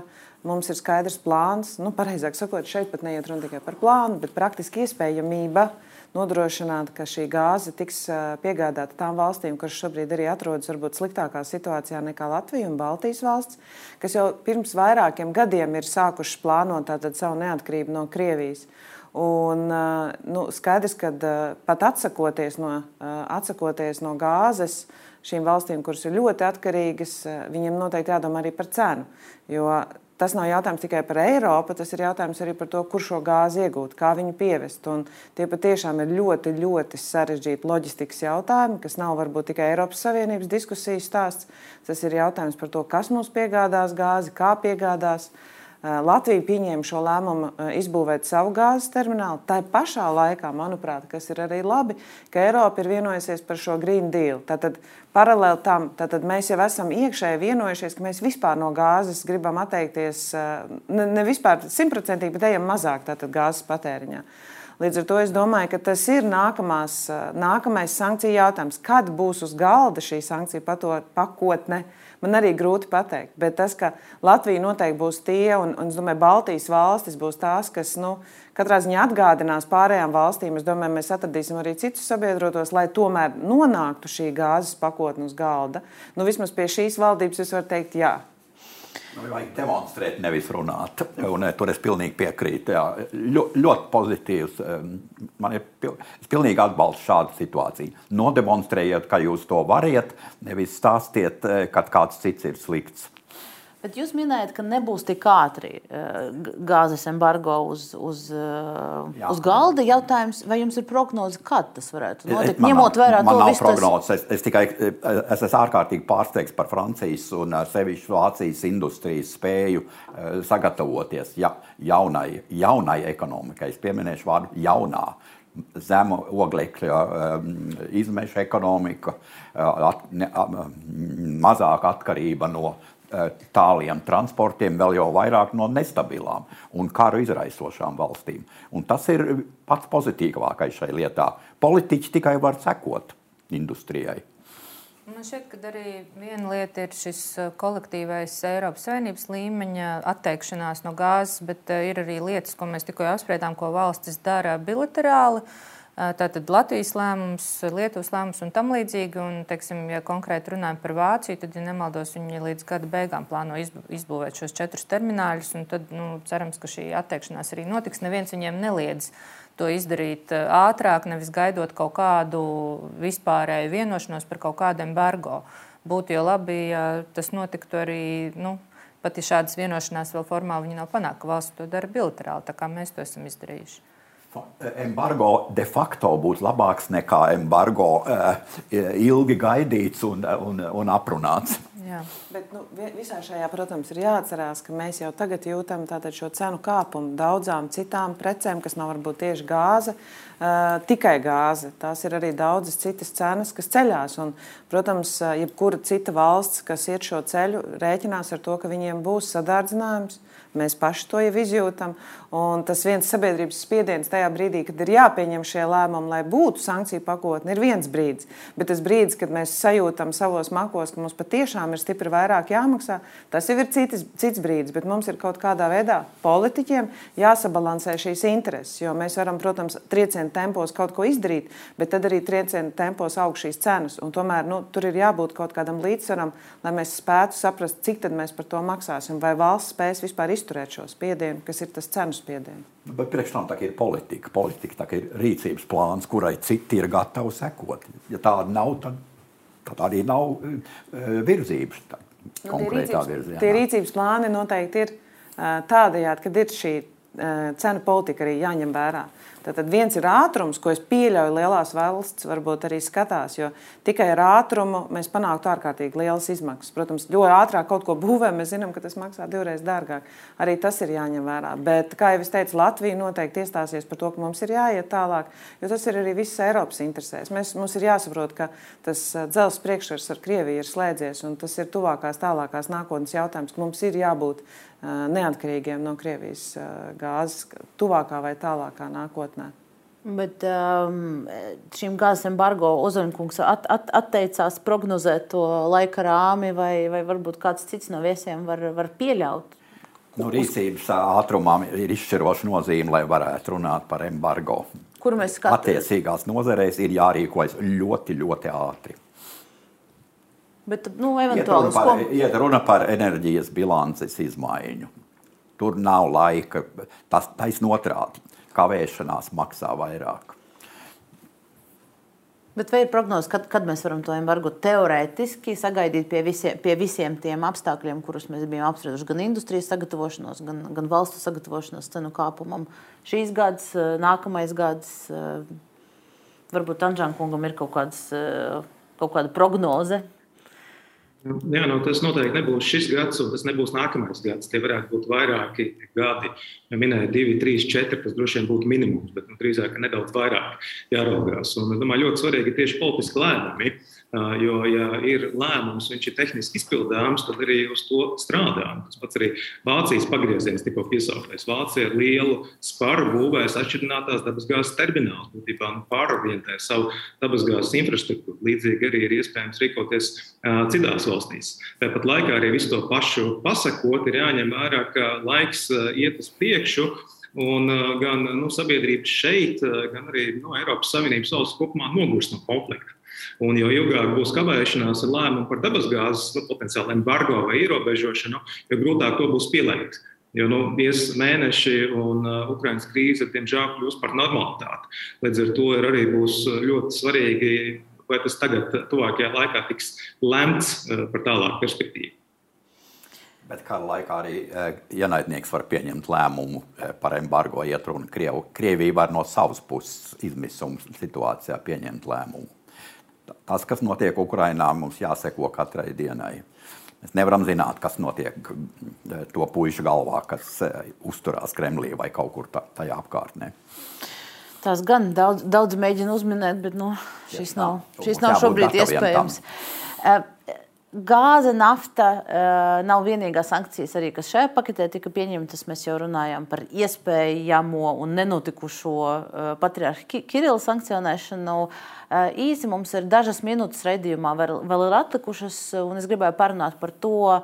[SPEAKER 5] mums ir skaidrs plāns. Nu, pareizāk sakot, šeit pat neiet runa tikai par plānu, bet praktiski iespējamība nodrošināt, ka šī gāze tiks piegādāta tām valstīm, kuras šobrīd arī atrodas varbūt sliktākā situācijā nekā Latvija un Baltijas valsts, kas jau pirms vairākiem gadiem ir sākušas plānot savu neatkarību no Krievijas. Un, nu, skaidrs, ka pat atsakoties no, atsakoties no gāzes, šīm valstīm, kuras ir ļoti atkarīgas, viņiem noteikti jādomā arī par cenu. Jo tas nav jautājums tikai par Eiropu, tas ir jautājums arī par to, kur šo gāzi iegūt, kā viņu pievest. Un tie patiešām ir ļoti, ļoti sarežģīti loģistikas jautājumi, kas nav varbūt tikai Eiropas Savienības diskusijas stāsts. Tas ir jautājums par to, kas mums piegādās gāzi, kā piegādās. Eh, Latvija pieņēma šo lēmumu eh, izbūvēt savu gāzes terminālu. Tā pašā laikā, manuprāt, kas ir arī labi, ka Eiropa ir vienojusies par šo Green Deal. Tātad paralēli tam tātad mēs jau esam iekšēji vienojušies, ka mēs vispār no gāzes gribam atteikties eh, ne, ne vispār simtprocentīgi, bet ejam mazāk gāzes patēriņā. Līdz ar to es domāju, ka tas ir nākamās, nākamais sankciju jautājums. Kad būs uz galda šī sankciju pakotne? Man arī grūti pateikt. Bet tas, ka Latvija noteikti būs tie, un, un es domāju, Baltijas valstis būs tās, kas nu, katrā ziņā atgādinās pārējām valstīm. Es domāju, mēs atradīsim arī citus sabiedrotos, lai tomēr nonāktu šī gāzes pakotne uz galda. Nu, vismaz pie šīs valdības es varu teikt, jā.
[SPEAKER 7] Vajag demonstrēt, nevis runāt. Un, tur es pilnīgi piekrītu. Jā. Ļo, ļoti pozitīvs. Man ir pil, pilnīgi atbalstu šādu situāciju. Nodemonstrējiet, ka jūs to variet, nevis stāstiet, eh, ka kāds cits ir slikts.
[SPEAKER 1] Bet jūs minējat, ka nebūs tik ātri eh, gāzes embargo uz, uz, eh, Jā. uz galda. Jautājums, vai jums ir prognoze, kad tas varētu notikt? Man, Ņemot vērā
[SPEAKER 7] man
[SPEAKER 1] to
[SPEAKER 7] nav prognozes. Es, es tikai es esmu ārkārtīgi pārsteigts par Francijas un sevišķi Vācijas industrijas spēju sagatavoties ja, jaunai, jaunai ekonomikai. Es pieminēšu vārdu jaunā zemu oglekļa izmešu ekonomika, at, ne, mazāk atkarība no Eh, tāliem transportiem, vēl jau vairāk no nestabilām un karu izraisošām valstīm. Un tas ir pats pozitīvākais šai lietā. Politiķi tikai var sekot industrijai.
[SPEAKER 4] Man šķiet, ka arī viena lieta ir šis eh, kolektīvais Eiropas Savienības līmeņa atteikšanās no gāzes, bet eh, ir arī lietas, ko mēs tikko apspriedām, ko valstis dara bilaterāli. Uh, Tātad Latvijas lēmums, Lietuvas lēmums un tam līdzīgi. Un, teiksim, ja konkrēti runājam par Vāciju, tad, ja nemaldos, viņi līdz gada beigām plāno izbūvēt šos četrus termināļus. Tad nu, cerams, ka šī atteikšanās arī notiks. Neviens viņiem neliedz to izdarīt ātrāk, nevis gaidot kaut kādu vispārēju vienošanos par kaut kādu embargo. Būtu jau labi, ja tas notiktu arī. Nu, Pat ja šādas vienošanās vēl formāli nav panākuši, ka valsts to dara bilaterāli, tā kā mēs to esam izdarījuši.
[SPEAKER 7] Embargo de facto būtu labāks nekā embargo uh, ilgi gaidīts un, un, un aprunāts.
[SPEAKER 5] Jā. Bet nu, visā šajā, protams, ir jāatcerās, ka mēs jau tagad jūtam šo cenu kāpumu daudzām citām precēm, kas nav varbūt tieši gāze, uh, tikai gāze. Tās ir arī daudzas citas cenas, kas ceļās. Un, protams, jebkura cita valsts, kas iet šo ceļu, rēķinās ar to, ka viņiem būs sadārdzinājums. Mēs paši to jau izjūtam. Un tas viens sabiedrības spiediens tajā brīdī, kad ir jāpieņem šie lēmumi, lai būtu sankciju pakotne, ir viens brīdis. Bet tas brīdis, kad mēs sajūtam savos makos, ka mums patiešām ir stipri vairāk jāmaksā. Tas jau ir citas, cits brīdis, bet mums ir kaut kādā veidā politiķiem jāsabalansē šīs intereses. Jo mēs varam, protams, triecienu tempos kaut ko izdarīt, bet tad arī triecienu tempos aug šīs cenas. Un tomēr nu, tur ir jābūt kaut kādam līdzsvaram, lai mēs spētu saprast, cik tad mēs par to maksāsim. Vai valsts spēs vispār izturēt šo spiedienu, kas ir tas cenu spiediens.
[SPEAKER 7] Bet priekš tam ir politika. Politika ir rīcības plāns, kurai citi ir gatavi sekot. Ja tāda nav, tad, tad arī nav uh, virzības. Tā,
[SPEAKER 5] nu, tie, rīcības, tie rīcības plāni noteikti ir uh, tādējādi, kad ir šī cenu politika arī jāņem vērā. Tad viens ir ātrums, ko es pieļauju, lielās valsts varbūt arī skatās, jo tikai ar ātrumu mēs panāktu ārkārtīgi lielas izmaksas. Protams, jo ātrāk kaut ko būvējam, mēs zinām, ka tas maksā divreiz dārgāk. Arī tas ir jāņem vērā. Bet, kā jau es teicu, Latvija noteikti iestāsies par to, ka mums ir jāiet tālāk, jo tas ir arī visas Eiropas interesēs. Mēs, mums ir jāsaprot, ka tas dzelzs priekšsvars ar Krieviju ir slēdzies, un tas ir tuvākās, tālākās nākotnes jautājums, ka mums ir jābūt neatkarīgiem no Krievijas gāzes tuvākā vai tālākā nākotnē.
[SPEAKER 1] Bet um, šim gāzes embargo Ozonkungs at, at, atteicās prognozēt to laika rāmi, vai, vai varbūt kāds cits no viesiem var, var pieļaut.
[SPEAKER 7] Nu, rīcības ātrumam ir izšķiroša nozīme, lai varētu runāt par embargo.
[SPEAKER 1] Kur mēs skatāmies?
[SPEAKER 7] Attiecīgās nozarēs ir jārīkojas ļoti, ļoti ātri.
[SPEAKER 1] Bet, nu, eventuāli,
[SPEAKER 7] iet, runa par, ko... iet runa par enerģijas bilances izmaiņu. Tur nav laika. Tas taisnība otrādi. Kavēšanās maksā vairāk.
[SPEAKER 1] Bet vai ir prognoze, kad, kad mēs varam to embargo teorētiski sagaidīt pie visiem, pie visiem tiem apstākļiem, kurus mēs bijām apsprieduši, gan industrijas sagatavošanos, gan, gan valstu sagatavošanos cenu kāpumam? Šīs gads, nākamais gads, varbūt Anžāna kungam ir kaut, kāds, kaut kāda prognoze,
[SPEAKER 3] Jā, nu, tas noteikti nebūs šis gads, un tas nebūs nākamais gads. Tie varētu būt vairāki gadi. Ja minēja divi, trīs, četri, tas droši vien būtu minimums, bet nu, drīzāk nedaudz vairāk jāraugās. Un, es domāju, ļoti svarīgi ir tieši politiski lēmumi. Jo, ja ir lēmums, viņš ir tehniski izpildāms, tad arī uz to strādā. Tas pats arī Vācijas pagrieziens tikko piesauktais. Vācija ar lielu sparu būvēs atšķirinātās dabasgāzes terminālus, būtībā nu, pārorientē savu dabasgāzes infrastruktūru. Līdzīgi arī ir iespējams rīkoties uh, citās valstīs. Tāpat laikā arī visu to pašu pasakot, ir jāņem vērā, ka laiks uh, iet uz priekšu. Un uh, gan nu, sabiedrība šeit, gan arī nu, Eiropas Savienības valsts kopumā nogurst no konflikta. Un jo ilgāk būs kavēšanās ar lēmumu par dabasgāzes nu, potenciālu embargo vai ierobežošanu, jo grūtāk to būs pielēgt. Jo nu, ies mēneši, un uh, Ukraiņas krīze, diemžēl, kļūs par normalitāti. Līdz ar to arī būs ļoti svarīgi, vai tas tagad, tuvākajā laikā, tiks lemts uh, par tālāku perspektīvu.
[SPEAKER 7] Bet kādā laikā arī ienaidnieks var pieņemt lēmumu par embargo, iet runa Krievu. Krievija var no savas puses izmisuma situācijā pieņemt lēmumu tas, kas notiek Ukrajinā, mums jāseko katrai dienai. Mēs nevaram zināt, kas notiek eh, to puišu galvā, kas uzturās Kremlī vai kaut kur tajā apkārtnē.
[SPEAKER 1] Tās gan daudz, daudz mēģina uzminēt, bet nu, šis nav, šis nav šobrīd iespējams. Tam. Gāze, nafta uh, nav vienīgā sankcijas, arī, kas šajā paketē tika pieņemtas. Mēs jau runājām par iespējamo un nenotikušo uh, patriarhu Kirillu sankcionēšanu. Uh, īsi mums ir dažas minūtes raidījumā, vēl, vēl ir atlikušas, un es gribēju parunāt par to,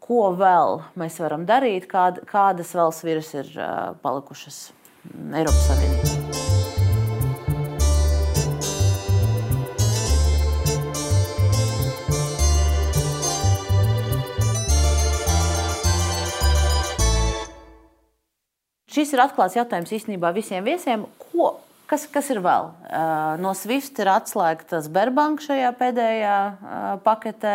[SPEAKER 1] ko vēl mēs varam darīt, kād, kādas vēl sviras ir palikušas Eiropas Savienībā. Šis ir atklāts jautājums īstenībā visiem viesiem. Ko, kas, kas ir vēl? No SWIFT ir atslēgta Sberbanka šajā pēdējā paketē.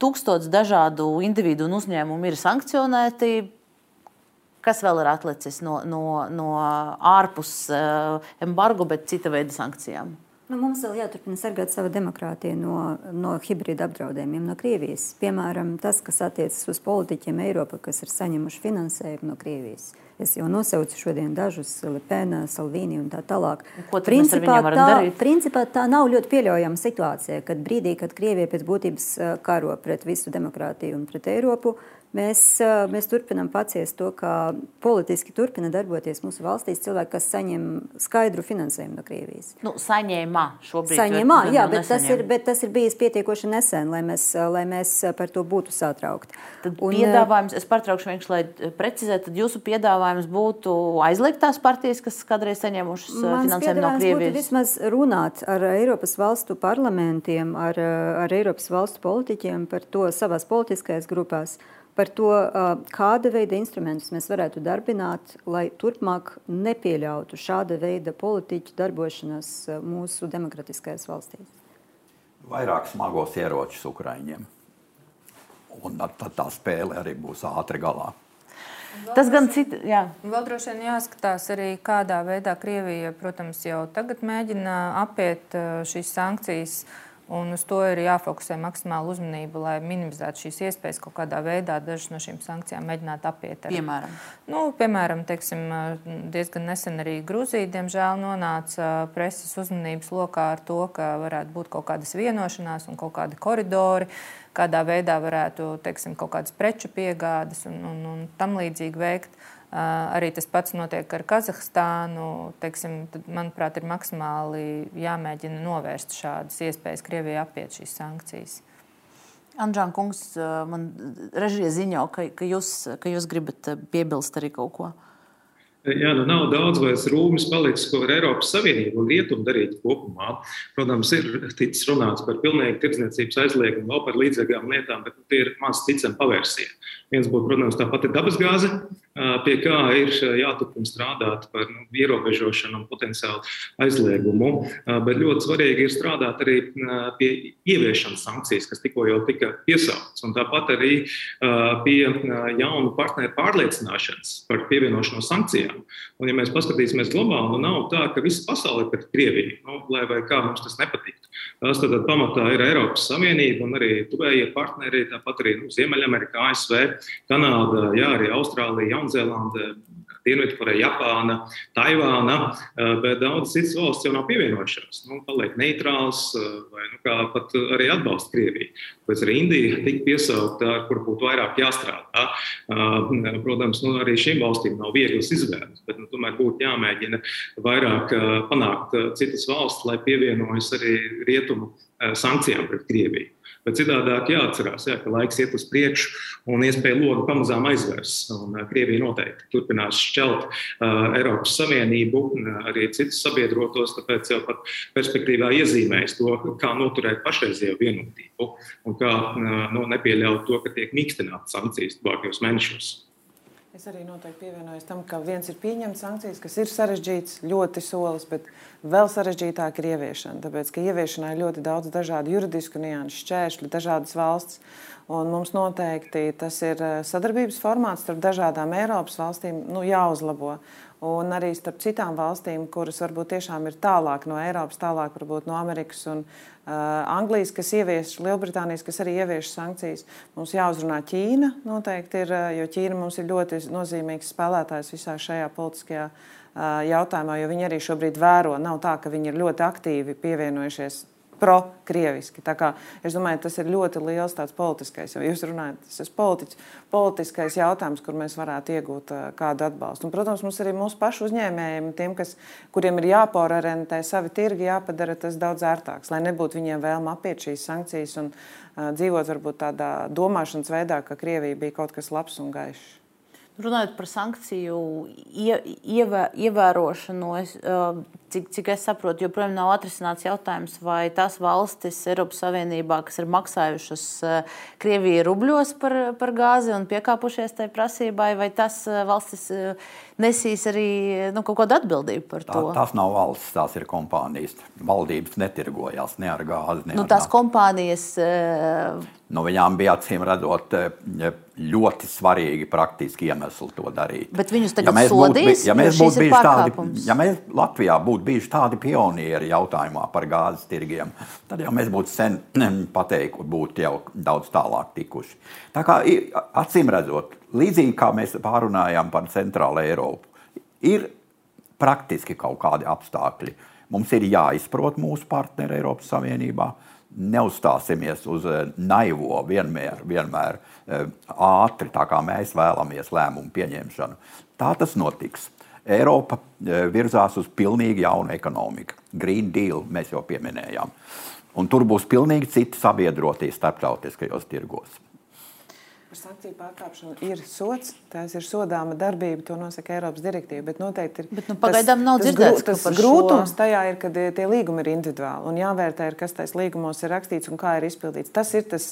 [SPEAKER 1] Tūkstots dažādu individu un uzņēmumu ir sankcionēti. Kas vēl ir atlicis no, no, no ārpus embargo, bet cita veida sankcijām?
[SPEAKER 6] Nu, mums vēl jāturpina sargāt savu demokrātiju no, no hibrīda apdraudējumiem no Krievijas. Piemēram, tas, kas attiecas uz politiķiem Eiropā, kas ir saņemuši finansējumu no Krievijas. Es jau nosaucu šodien dažus, Lepena, Salvini un tā tālāk.
[SPEAKER 1] Ko principā tā,
[SPEAKER 6] principā tā nav ļoti pieļaujama situācija, kad brīdī, kad Krievija pēc būtības karo pret visu demokrātiju un pret Eiropu, Mēs, mēs turpinām paciest to, ka politiski turpina darboties mūsu valstīs cilvēki, kas saņem skaidru finansējumu no Krievijas.
[SPEAKER 1] Nu, saņēmā šobrīd.
[SPEAKER 6] Saņēmā, jā, bet tas, ir, bet tas ir bijis pietiekoši nesen, lai mēs, lai mēs par to būtu satraukti.
[SPEAKER 1] Tad Un, piedāvājums, es pārtraukšu vienkārši, lai precizētu, tad jūsu piedāvājums būtu aizliegt tās partijas, kas kādreiz saņēmušas finansējumu no Krievijas?
[SPEAKER 6] Vismaz runāt ar Eiropas valstu parlamentiem, ar, ar Eiropas valstu politiķiem par to savās politiskajās grupās par to, kāda veida instrumentus mēs varētu darbināt, lai turpmāk nepieļautu šāda veida politiķu darbošanos mūsu demokratiskajās valstīs.
[SPEAKER 7] Vairāk smagos ieročus Ukraiņiem. Un tad tā spēle arī būs ātri galā.
[SPEAKER 4] Tas gan cits, jā. Vēl droši vien jāskatās arī, kādā veidā Krievija, protams, jau tagad mēģina apiet šīs sankcijas. Uh, Un uz to ir jāfokusē maksimāla uzmanība, lai minimizētu šīs iespējas kaut kādā veidā dažas no šīm sankcijām mēģināt apiet.
[SPEAKER 1] Ar. Piemēram,
[SPEAKER 4] nu, piemēram teiksim, diezgan nesen arī Grūzija, diemžēl, nonāca preses uzmanības lokā ar to, ka varētu būt kaut kādas vienošanās un kaut kādi koridori, kādā veidā varētu teiksim, kaut kādas preču piegādes un, un, un tam līdzīgi veikt. Arī tas pats notiek ar Kazahstānu. Teiksim, tad, manuprāt, ir maksimāli jāmēģina novērst šādas iespējas Krievijai apiet šīs sankcijas.
[SPEAKER 1] Anģēna kungs, man režija ziņo, ka, ka, jūs, ka jūs gribat piebilst arī kaut ko.
[SPEAKER 3] Jā, nu nav daudz vairs rūmas palicis, ko var Eiropas Savienība un Rietuma darīt kopumā. Protams, ir ticis runāts par pilnīgu tirdzniecības aizliegumu, vēl par līdzīgām lietām, bet nu, tie ir maz ticami pavērsieni. Viens būtu, protams, tā pati dabasgāze, pie kā ir jāturpina strādāt par nu, ierobežošanu un potenciālu aizliegumu. Bet ļoti svarīgi ir strādāt arī pie ieviešanas sankcijas, kas tikko jau tika piesauktas, un tāpat arī pie jaunu partneru pārliecināšanas par pievienošanos sankcijām. Un, ja mēs paskatīsimies globāli, nu nav tā, ka visa pasaule ir pret Krieviju, nu, lai vai kā mums tas nepatiktu. Tās tad pamatā ir Eiropas Savienība un arī tuvējie partneri, tāpat arī nu, Ziemeļamerika, ASV, Kanāda, jā, arī Austrālija, Jaunzēlande, Dienvidkoreja, Japāna, Taivāna, eh, bet daudzas citas valsts jau nav pievienojušās. Nu, paliek neitrāls eh, vai nu, pat arī atbalsta Krieviju. Pēc arī Indija tika piesaukta, ar kur būtu vairāk jāstrādā. Eh, protams, nu, arī šīm valstīm nav vieglas izvēles, bet nu, tomēr būtu jāmēģina vairāk panākt citas valsts, lai pievienojas arī rietumu sankcijām pret Krieviju. Bet citādāk jāatcerās, jā, ka laiks iet uz priekšu un iespēja logi pamazām aizvērs. Un, uh, Krievija noteikti turpinās šķelt uh, Eiropas Savienību, uh, arī citus sabiedrotos, tāpēc jau pat perspektīvā iezīmēs to, kā noturēt pašreizējo vienotību un kā uh, no, nepieļaut to, ka tiek mīkstināts sankcijas tuvākajos mēnešos.
[SPEAKER 5] Es arī noteikti pievienojos tam, ka viens ir pieņemts sankcijas, kas ir sarežģīts, ļoti solis, bet vēl sarežģītāk ir ieviešana. Tāpēc, ka ieviešanā ir ļoti daudz dažādu juridisku nianšu, šķēršļu, dažādas valsts. Un mums noteikti tas ir eh, sadarbības formāts starp dažādām Eiropas valstīm nu, jāuzlabo un arī starp citām valstīm, kuras varbūt tiešām ir tālāk no Eiropas, tālāk varbūt no Amerikas un uh, Anglijas, kas ievieš, Lielbritānijas, kas arī ievieš sankcijas. Mums jāuzrunā Ķīna noteikti ir, jo Ķīna mums ir ļoti nozīmīgs spēlētājs visā šajā politiskajā uh, jautājumā, jo viņi arī šobrīd vēro. Nav tā, ka viņi ir ļoti aktīvi pievienojušies pro-krieviski. Es domāju, tas ir ļoti liels tāds politiskais, jo jūs runājat, tas ir politiķis, politiskais jautājums, kur mēs varētu iegūt uh, kādu atbalstu. Un, protams, mums arī mūsu pašu uzņēmējiem, tiem, kas, kuriem ir jāporentē savi tirgi, jāpadara tas daudz ērtāks, lai nebūtu viņiem vēlme apiet šīs sankcijas un uh, dzīvot varbūt tādā domāšanas veidā, ka Krievija bija kaut kas labs un gaišs.
[SPEAKER 1] Runājot par sankciju ie, ievē, ievērošanu, es, cik, cik es saprotu, joprojām nav atrisināts jautājums, vai tās valstis Eiropas Savienībā, kas ir maksājušas Krievijai rubļos par, par gāzi un piekāpušies tai prasībai, vai tas valstis nesīs arī nu, kaut kādu atbildību par to.
[SPEAKER 7] Tā, tās nav valsts, tās ir kompānijas. Valdības netirgojās ne ar gāzi. Ne
[SPEAKER 1] nu,
[SPEAKER 7] ar
[SPEAKER 1] tās gāzi. kompānijas.
[SPEAKER 7] Nu, viņām bija acīm redzot ļoti svarīgi praktiski iemesli to darīt.
[SPEAKER 1] Bet viņus tagad ja mēs sodīs,
[SPEAKER 7] būtu, ja mēs būtu bijuši tādi, ja mēs Latvijā būtu bijuši tādi pionieri jautājumā par gāzes tirgiem, tad jau mēs būtu sen <clears throat> pateikuši, būtu jau daudz tālāk tikuši. Tā kā acīm redzot, līdzīgi kā mēs pārunājām par Centrālu Eiropu, ir praktiski kaut kādi apstākļi. Mums ir jāizprot mūsu partneri Eiropas Savienībā. neuzstāsimies uz naivo, vienmēr, vienmēr ātri, tā kā mēs vēlamies lēmumu pieņemšanu. Tā tas notiks. Eiropa virzās uz pilnīgi jaunu ekonomiku. Green Deal mēs jau pieminējām. Un tur būs pilnīgi citi sabiedrotie starptautiskajos tirgos.
[SPEAKER 5] Par sankciju pārkāpšanu ir sots, tās ir sodāma darbība, to nosaka Eiropas direktīva. Bet noteikti ir.
[SPEAKER 1] Bet, nu, pagaidām nav dzirdēts,
[SPEAKER 5] tas, tas grūtums šo... tajā ir, ka tie līgumi ir individuāli un jāvērtē, ir, kas tajos līgumos ir rakstīts un kā ir izpildīts. Tas ir tas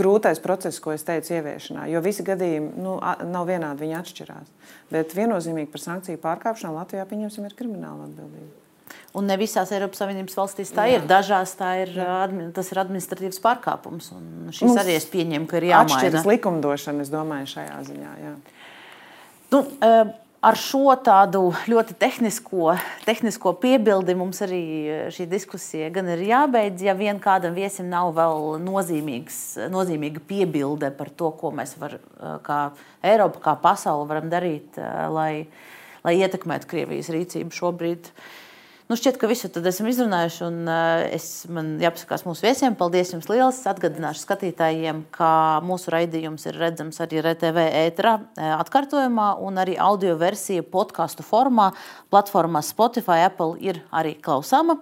[SPEAKER 5] grūtais process, ko es teicu ieviešanā, jo visi gadījumi nu, nav vienādi, viņi atšķirās. Bet viennozīmīgi par sankciju pārkāpšanu Latvijā pieņemsim ir krimināla atbildība.
[SPEAKER 1] Un ne visās Eiropas Savienības valstīs tā Jā. ir. Dažās tā ir, tas ir administratīvs pārkāpums. Šis Mums arī es pieņemu, ka ir jāmaina.
[SPEAKER 5] Atšķiras likumdošana, es domāju, šajā ziņā. Jā.
[SPEAKER 1] Nu, ar šo tādu ļoti tehnisko, tehnisko piebildi mums arī šī diskusija gan ir jābeidz. Ja vien kādam viesim nav vēl nozīmīga piebilde par to, ko mēs var, kā Eiropa, kā pasaule varam darīt, lai, lai ietekmētu Krievijas rīcību šobrīd. Uh, Nu, šķiet, ka visu esam izrunājuši. Un, uh, es, man jāpasakās mūsu viesiem. Paldies jums liels. Atgādināšu skatītājiem, ka mūsu raidījums ir redzams arī RTV ēterā atkārtojumā un arī audio versija podkāstu formā. Platformā Spotify, Apple ir arī klausāma.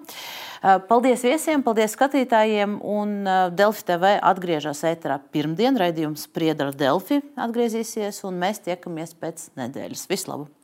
[SPEAKER 1] Paldies viesiem, paldies skatītājiem. Un Delfi TV atgriežas ēterā pirmdien. Raidījums Spriedra Delfi atgriezīsies un mēs tiekamies pēc nedēļas. Vislabāk!